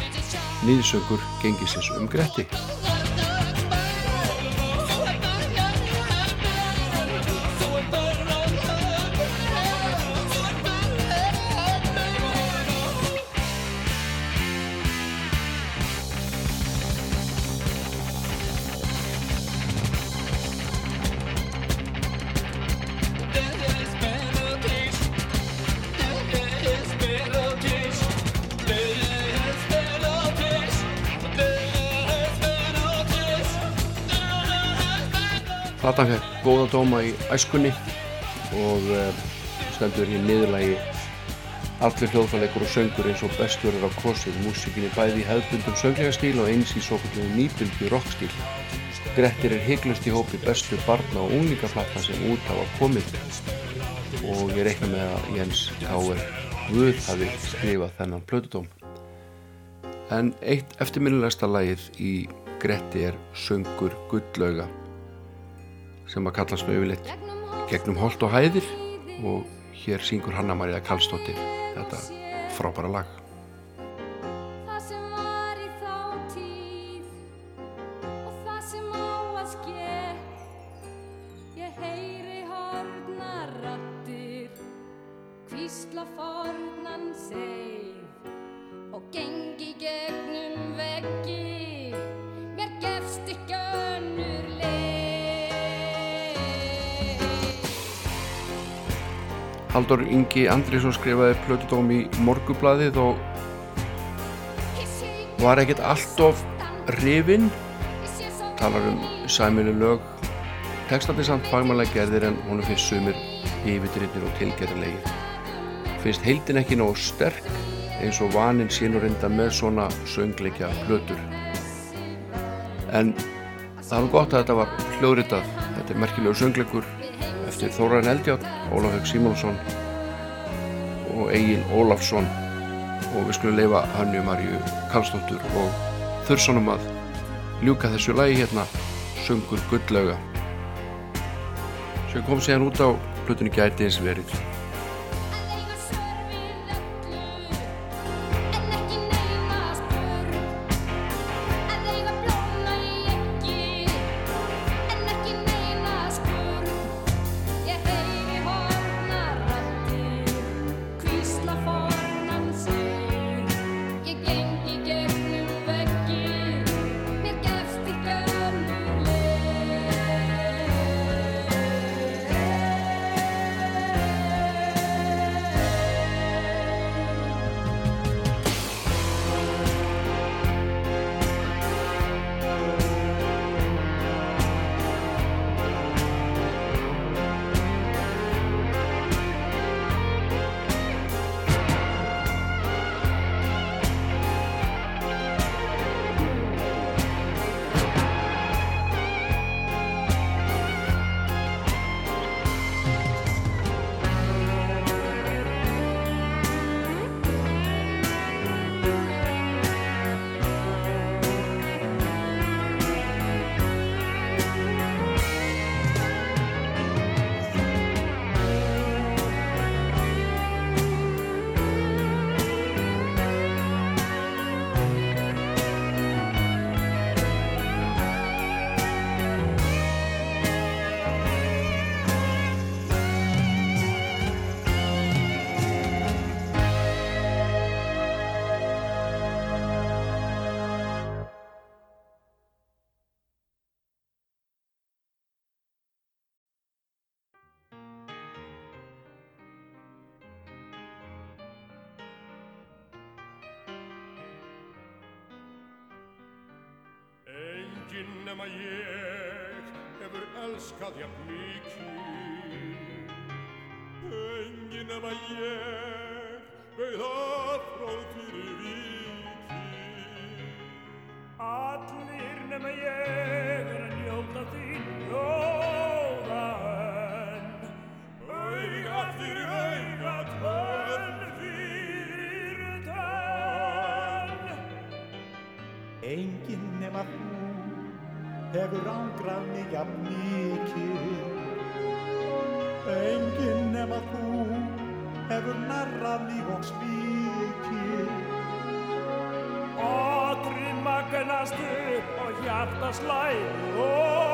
nýðsöngur gengisins um Gretti Platan fekk góða dóma í æskunni og uh, stendur í niðurlægi allir hljóðfæleikur og söngur eins og bestverður af kosið músikinni bæði í hefðbundum sönglegastíl og eins í svo kvöldum nýbylgu rockstíl. Grettir er hygglust í hópi bestu barna og unglingaplata sem út hafa komið og ég reikna með að Jens K.R. Guð hafi skrifað þennan plötudóm. En eitt eftirminnilegsta lagið í Gretti er Söngur Gullauga sem að kallast nú yfirleitt gegnum holt og hæðir. Og hér syngur Hanna-Maria Karlsdóttir þetta frábæra lag Haldur Ingi Andrísson skrifaði plötudóm í morgublaðið og var ekkert alltof rifinn. Talar um sæmilu lög. Textandi samt fagmannlega gerðir en honum finnst sumir yfirdrinnir og tilgerðilegi finnst heildin ekki nóg sterk eins og vaninn sínur reynda með svona söngleikja plötur. En það var gott að þetta var hljóðritað. Þetta er merkilegu söngleikur eftir Þóraðin Eldjátt, Ólaf Haug Simonsson og Egil Ólafsson. Og við skulum leifa Hannu Marju Karlsdóttur og Þurssonum að ljúka þessu lagi hérna Söngur Gullauga. Sem kom síðan út á plötunni gæti eins verið nema ég hefur elskað jafn mikið. Engin nema ég veið afráð fyrir viki Allir nema ég er að njóta þín ljóða en Auga fyrir auga, tönn fyrir tönn. Enginn nema þú hefur ángrað mig jafn mikið. Enginn nema þú hefur narrað mig og svikið. Allri magnastu og hjartaslæð ljóða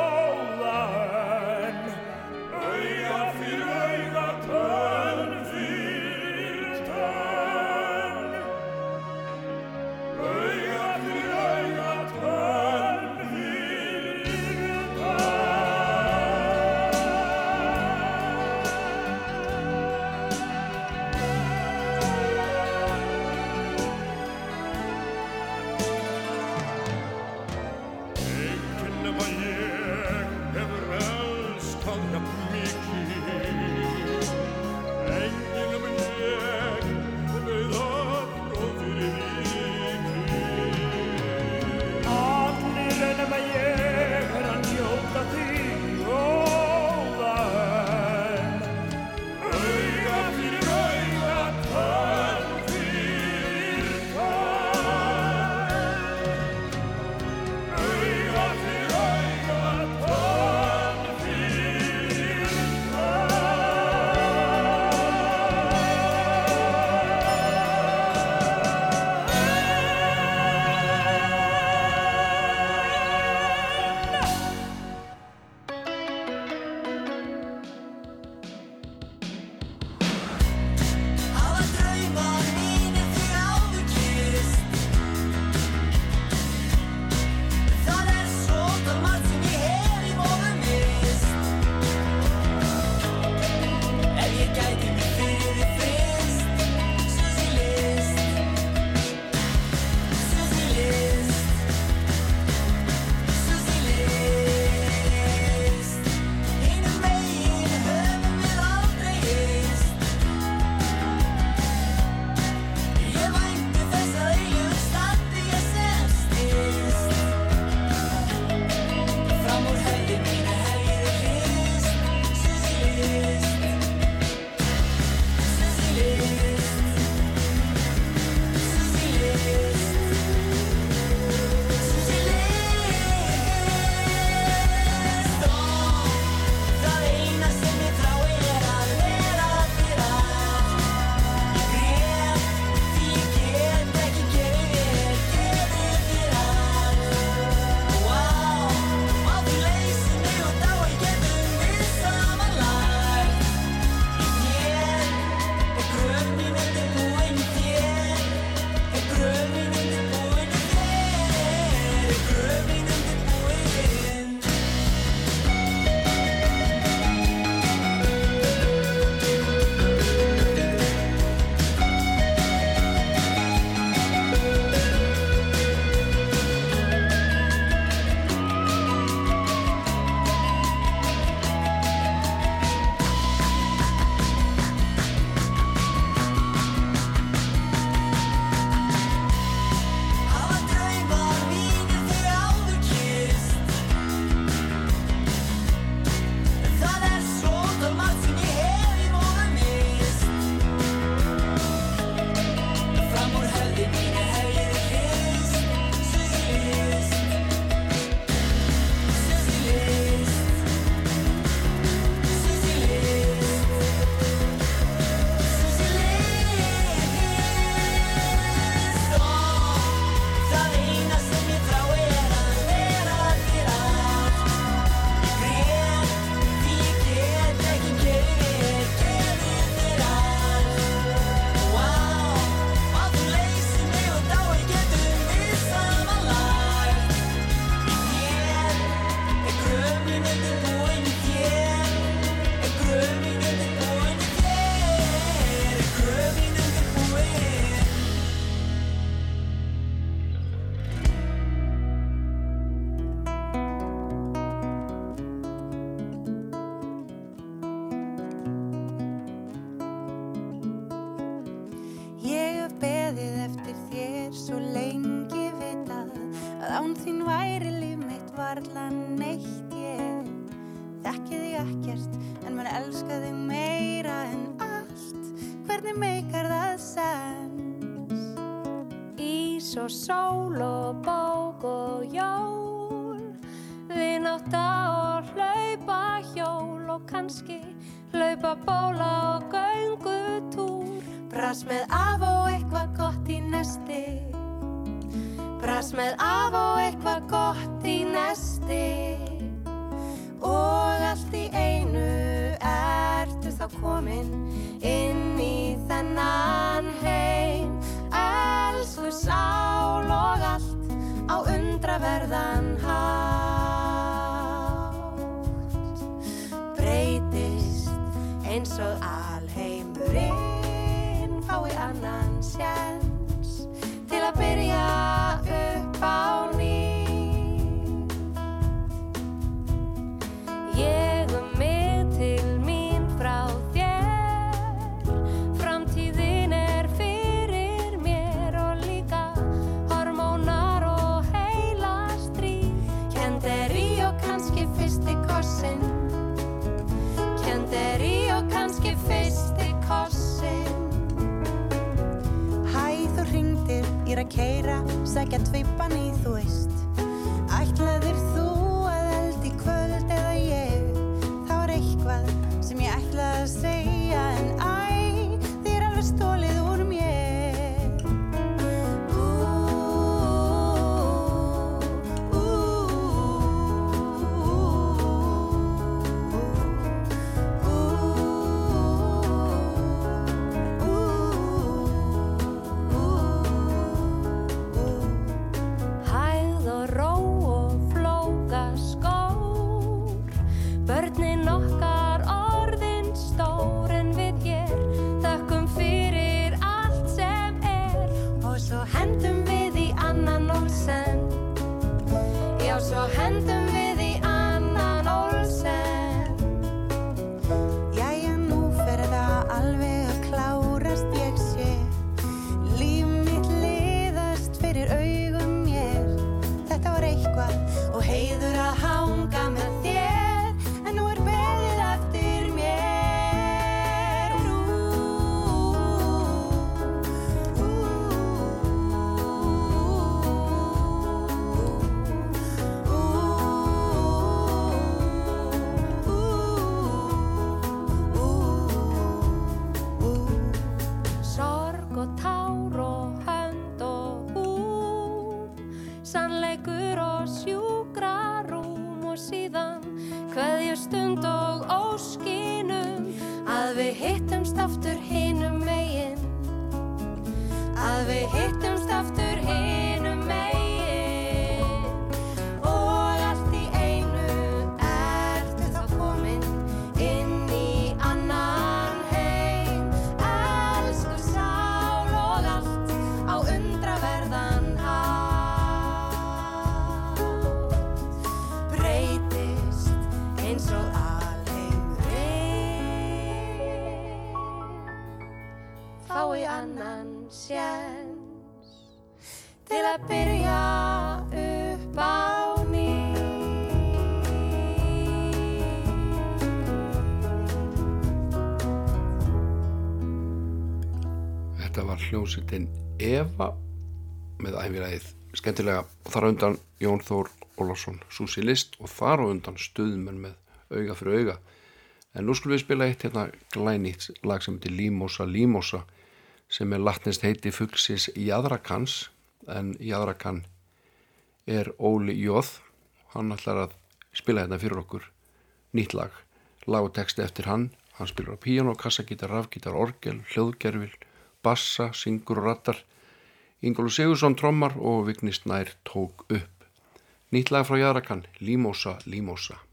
hljómsveitin Eva með æfiræðið skemmtilega. Og þar á undan Jón Þór Ólásson Susi List og þar á undan stuðmenn með auga fyrir auga. En nú skulum við spila eitt hérna glænýtt lag sem heitir Límosa Límosa sem er latnist heiti fuggsis Jadrakans en Jadrakan er Óli Jóð. Hann ætlar að spila hérna fyrir okkur nýtt lag, lag og texti eftir hann. Hann spilur á píján og kassagítar, rafgítar, orgel, hljóðgerfil bassa, syngur og rattar. Ingólu Sigursson trommar og Vignist Nær tók upp. Nýtt lag frá Jarakan, Límosa, Límosa.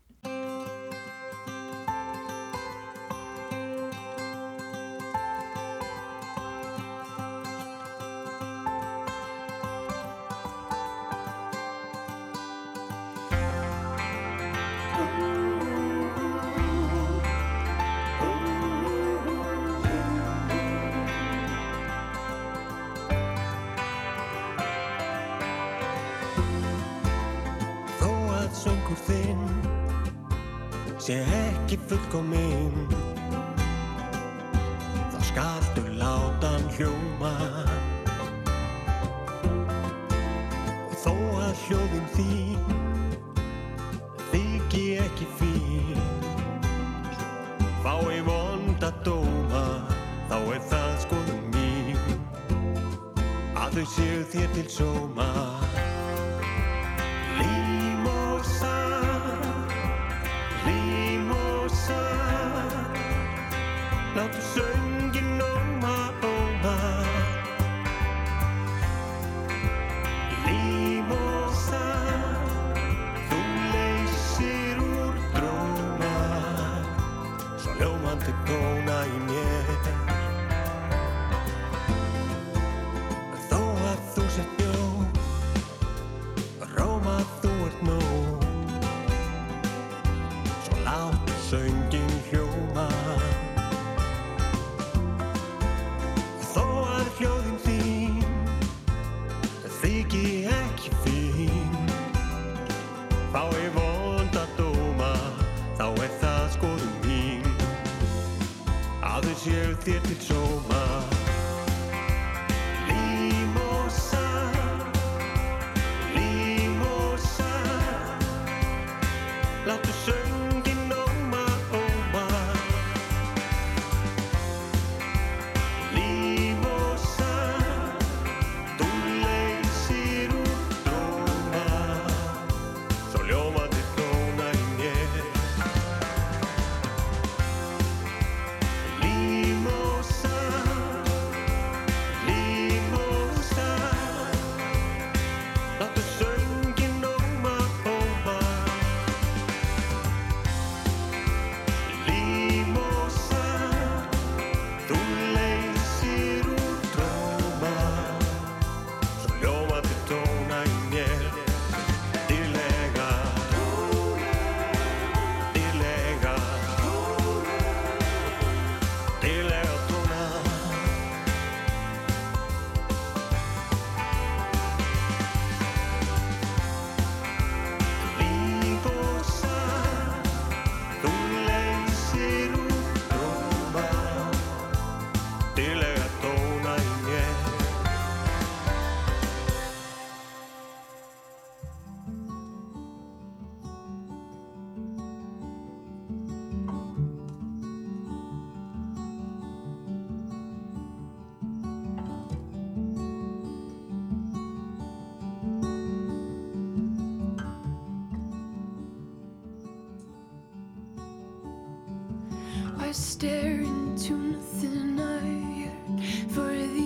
Stare into nothing I for the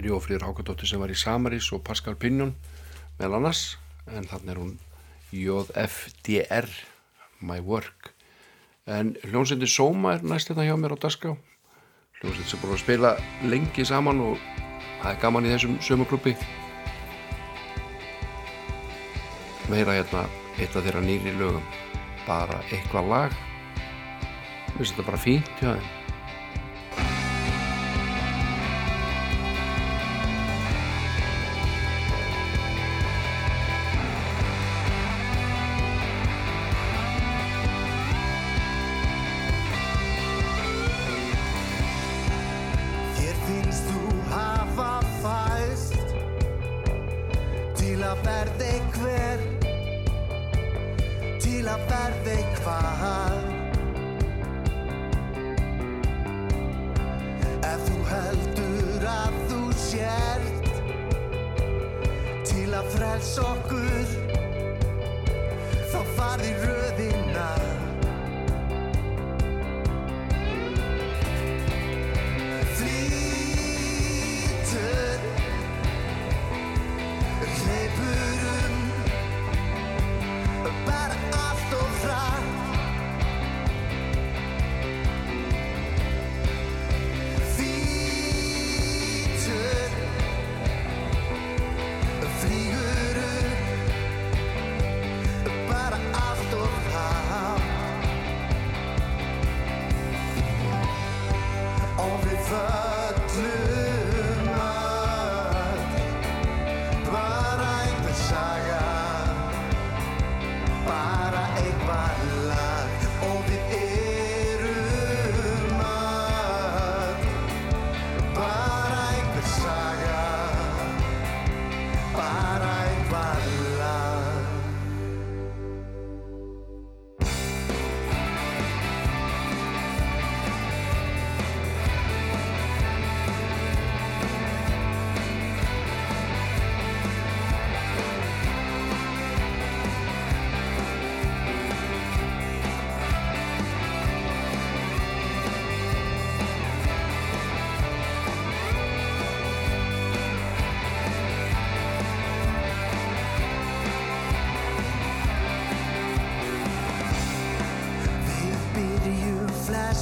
er Jófríður Hákadóttir sem var í Samaris og Pascal Pignon meðal annars. En þannig er hún JFDR My Work. En hljómsveitin Soma er næst þetta hjá mér á Daska hljómsveit sem búin að spila lengi saman og það er gaman í þessum sömuklubbi meira hérna eitt af þeirra nýri lögum. Bara eitthvað lag. Mér finnst þetta bara fínt hjá þeim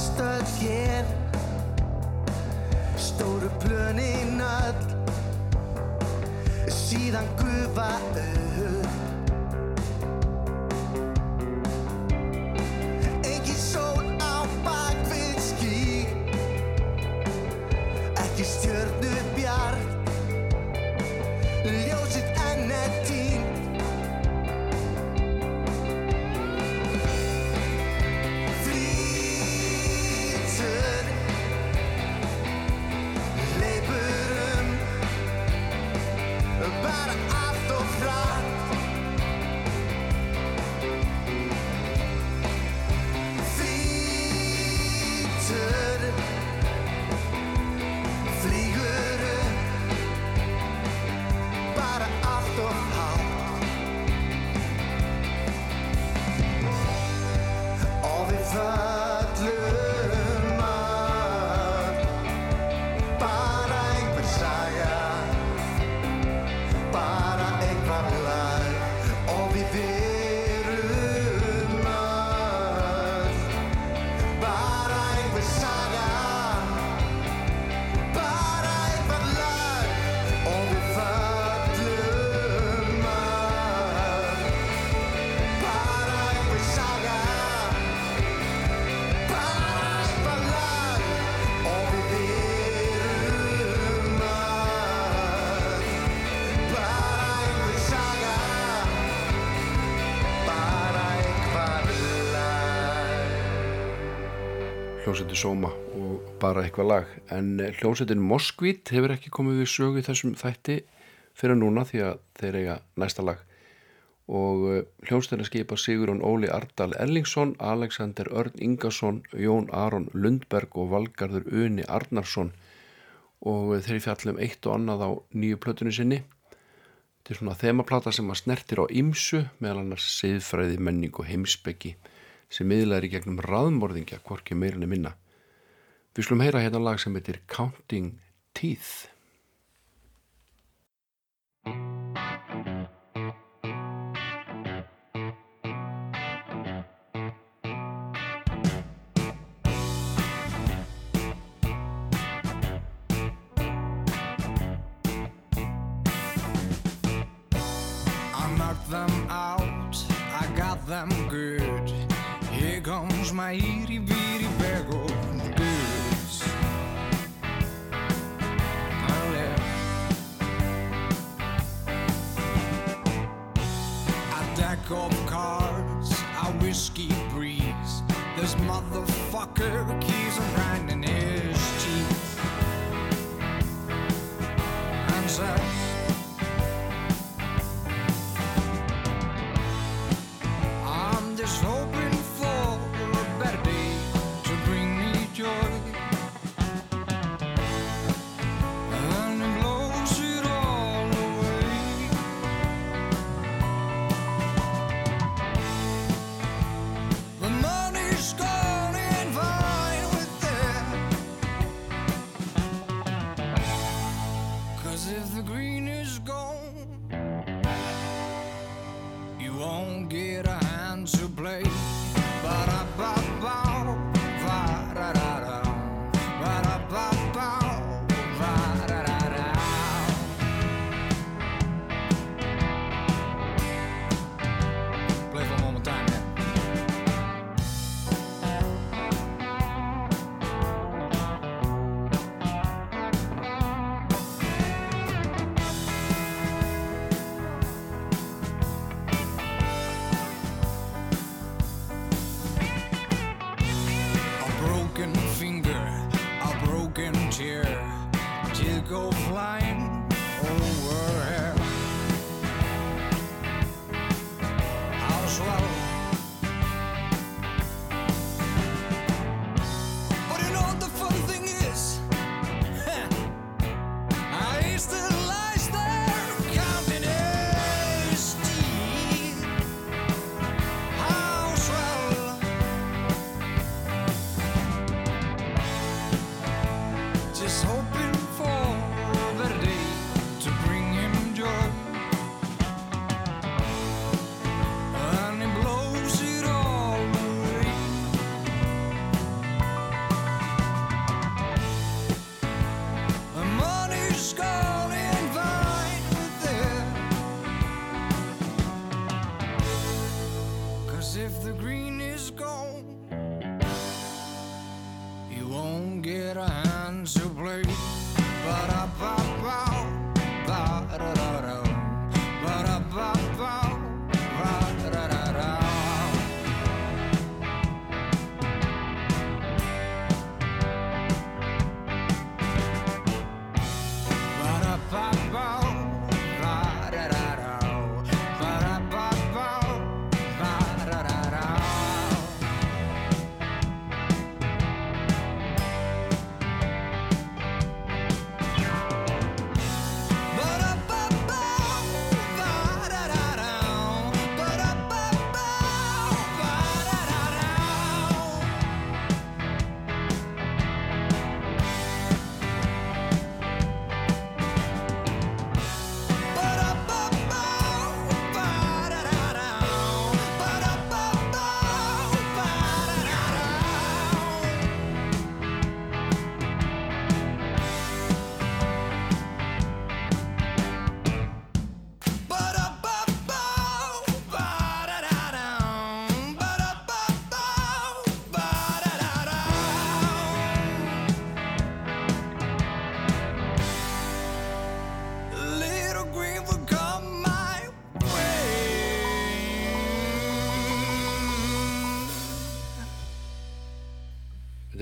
flest öll hér Stóru plönin öll. Síðan gufa upp Soma og bara eitthvað lag. En eh, hljómsveitin Moskvít hefur ekki komið við sögu þessum þætti fyrir núna því að þeir eiga næsta lag. Og eh, hljómsveitin skipa Sigurón Óli Ardal Erlingsson, Alexander Örn Ingarsson, Jón Aron Lundberg og Valgarður Uni Arnarsson. Og eh, þeir fjallum eitt og annað á nýju plötunni sinni. Er svona þemaplata sem að snertir á ymsu meðal annars siðfræði, menning og heimsbyggi sem miðlaður í gegnum raðmorðingja, hvorki meirinni minna. Við slum heyra hérna lag sem heitir Counting Teeth.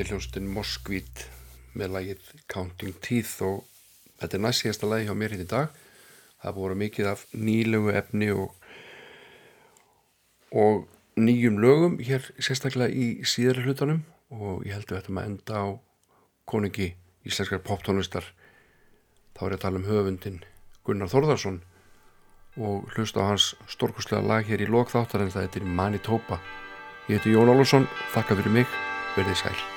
hljómsutinn Moskvít með lagið Counting Teeth og þetta er næst síðasta lagi hjá mér hitt í dag það voru mikið af nýlugu efni og, og nýjum lögum hér sérstaklega í síðara hlutanum og ég heldur þetta maður enda á koningi íslenskar poptónlistar þá er ég að tala um höfundin Gunnar Þorðarsson og hlusta á hans stórkoslega lag hér í lokþáttar en það er Manitoba. Ég heiti Jón Olsson, þakka fyrir mig, verðið sæl.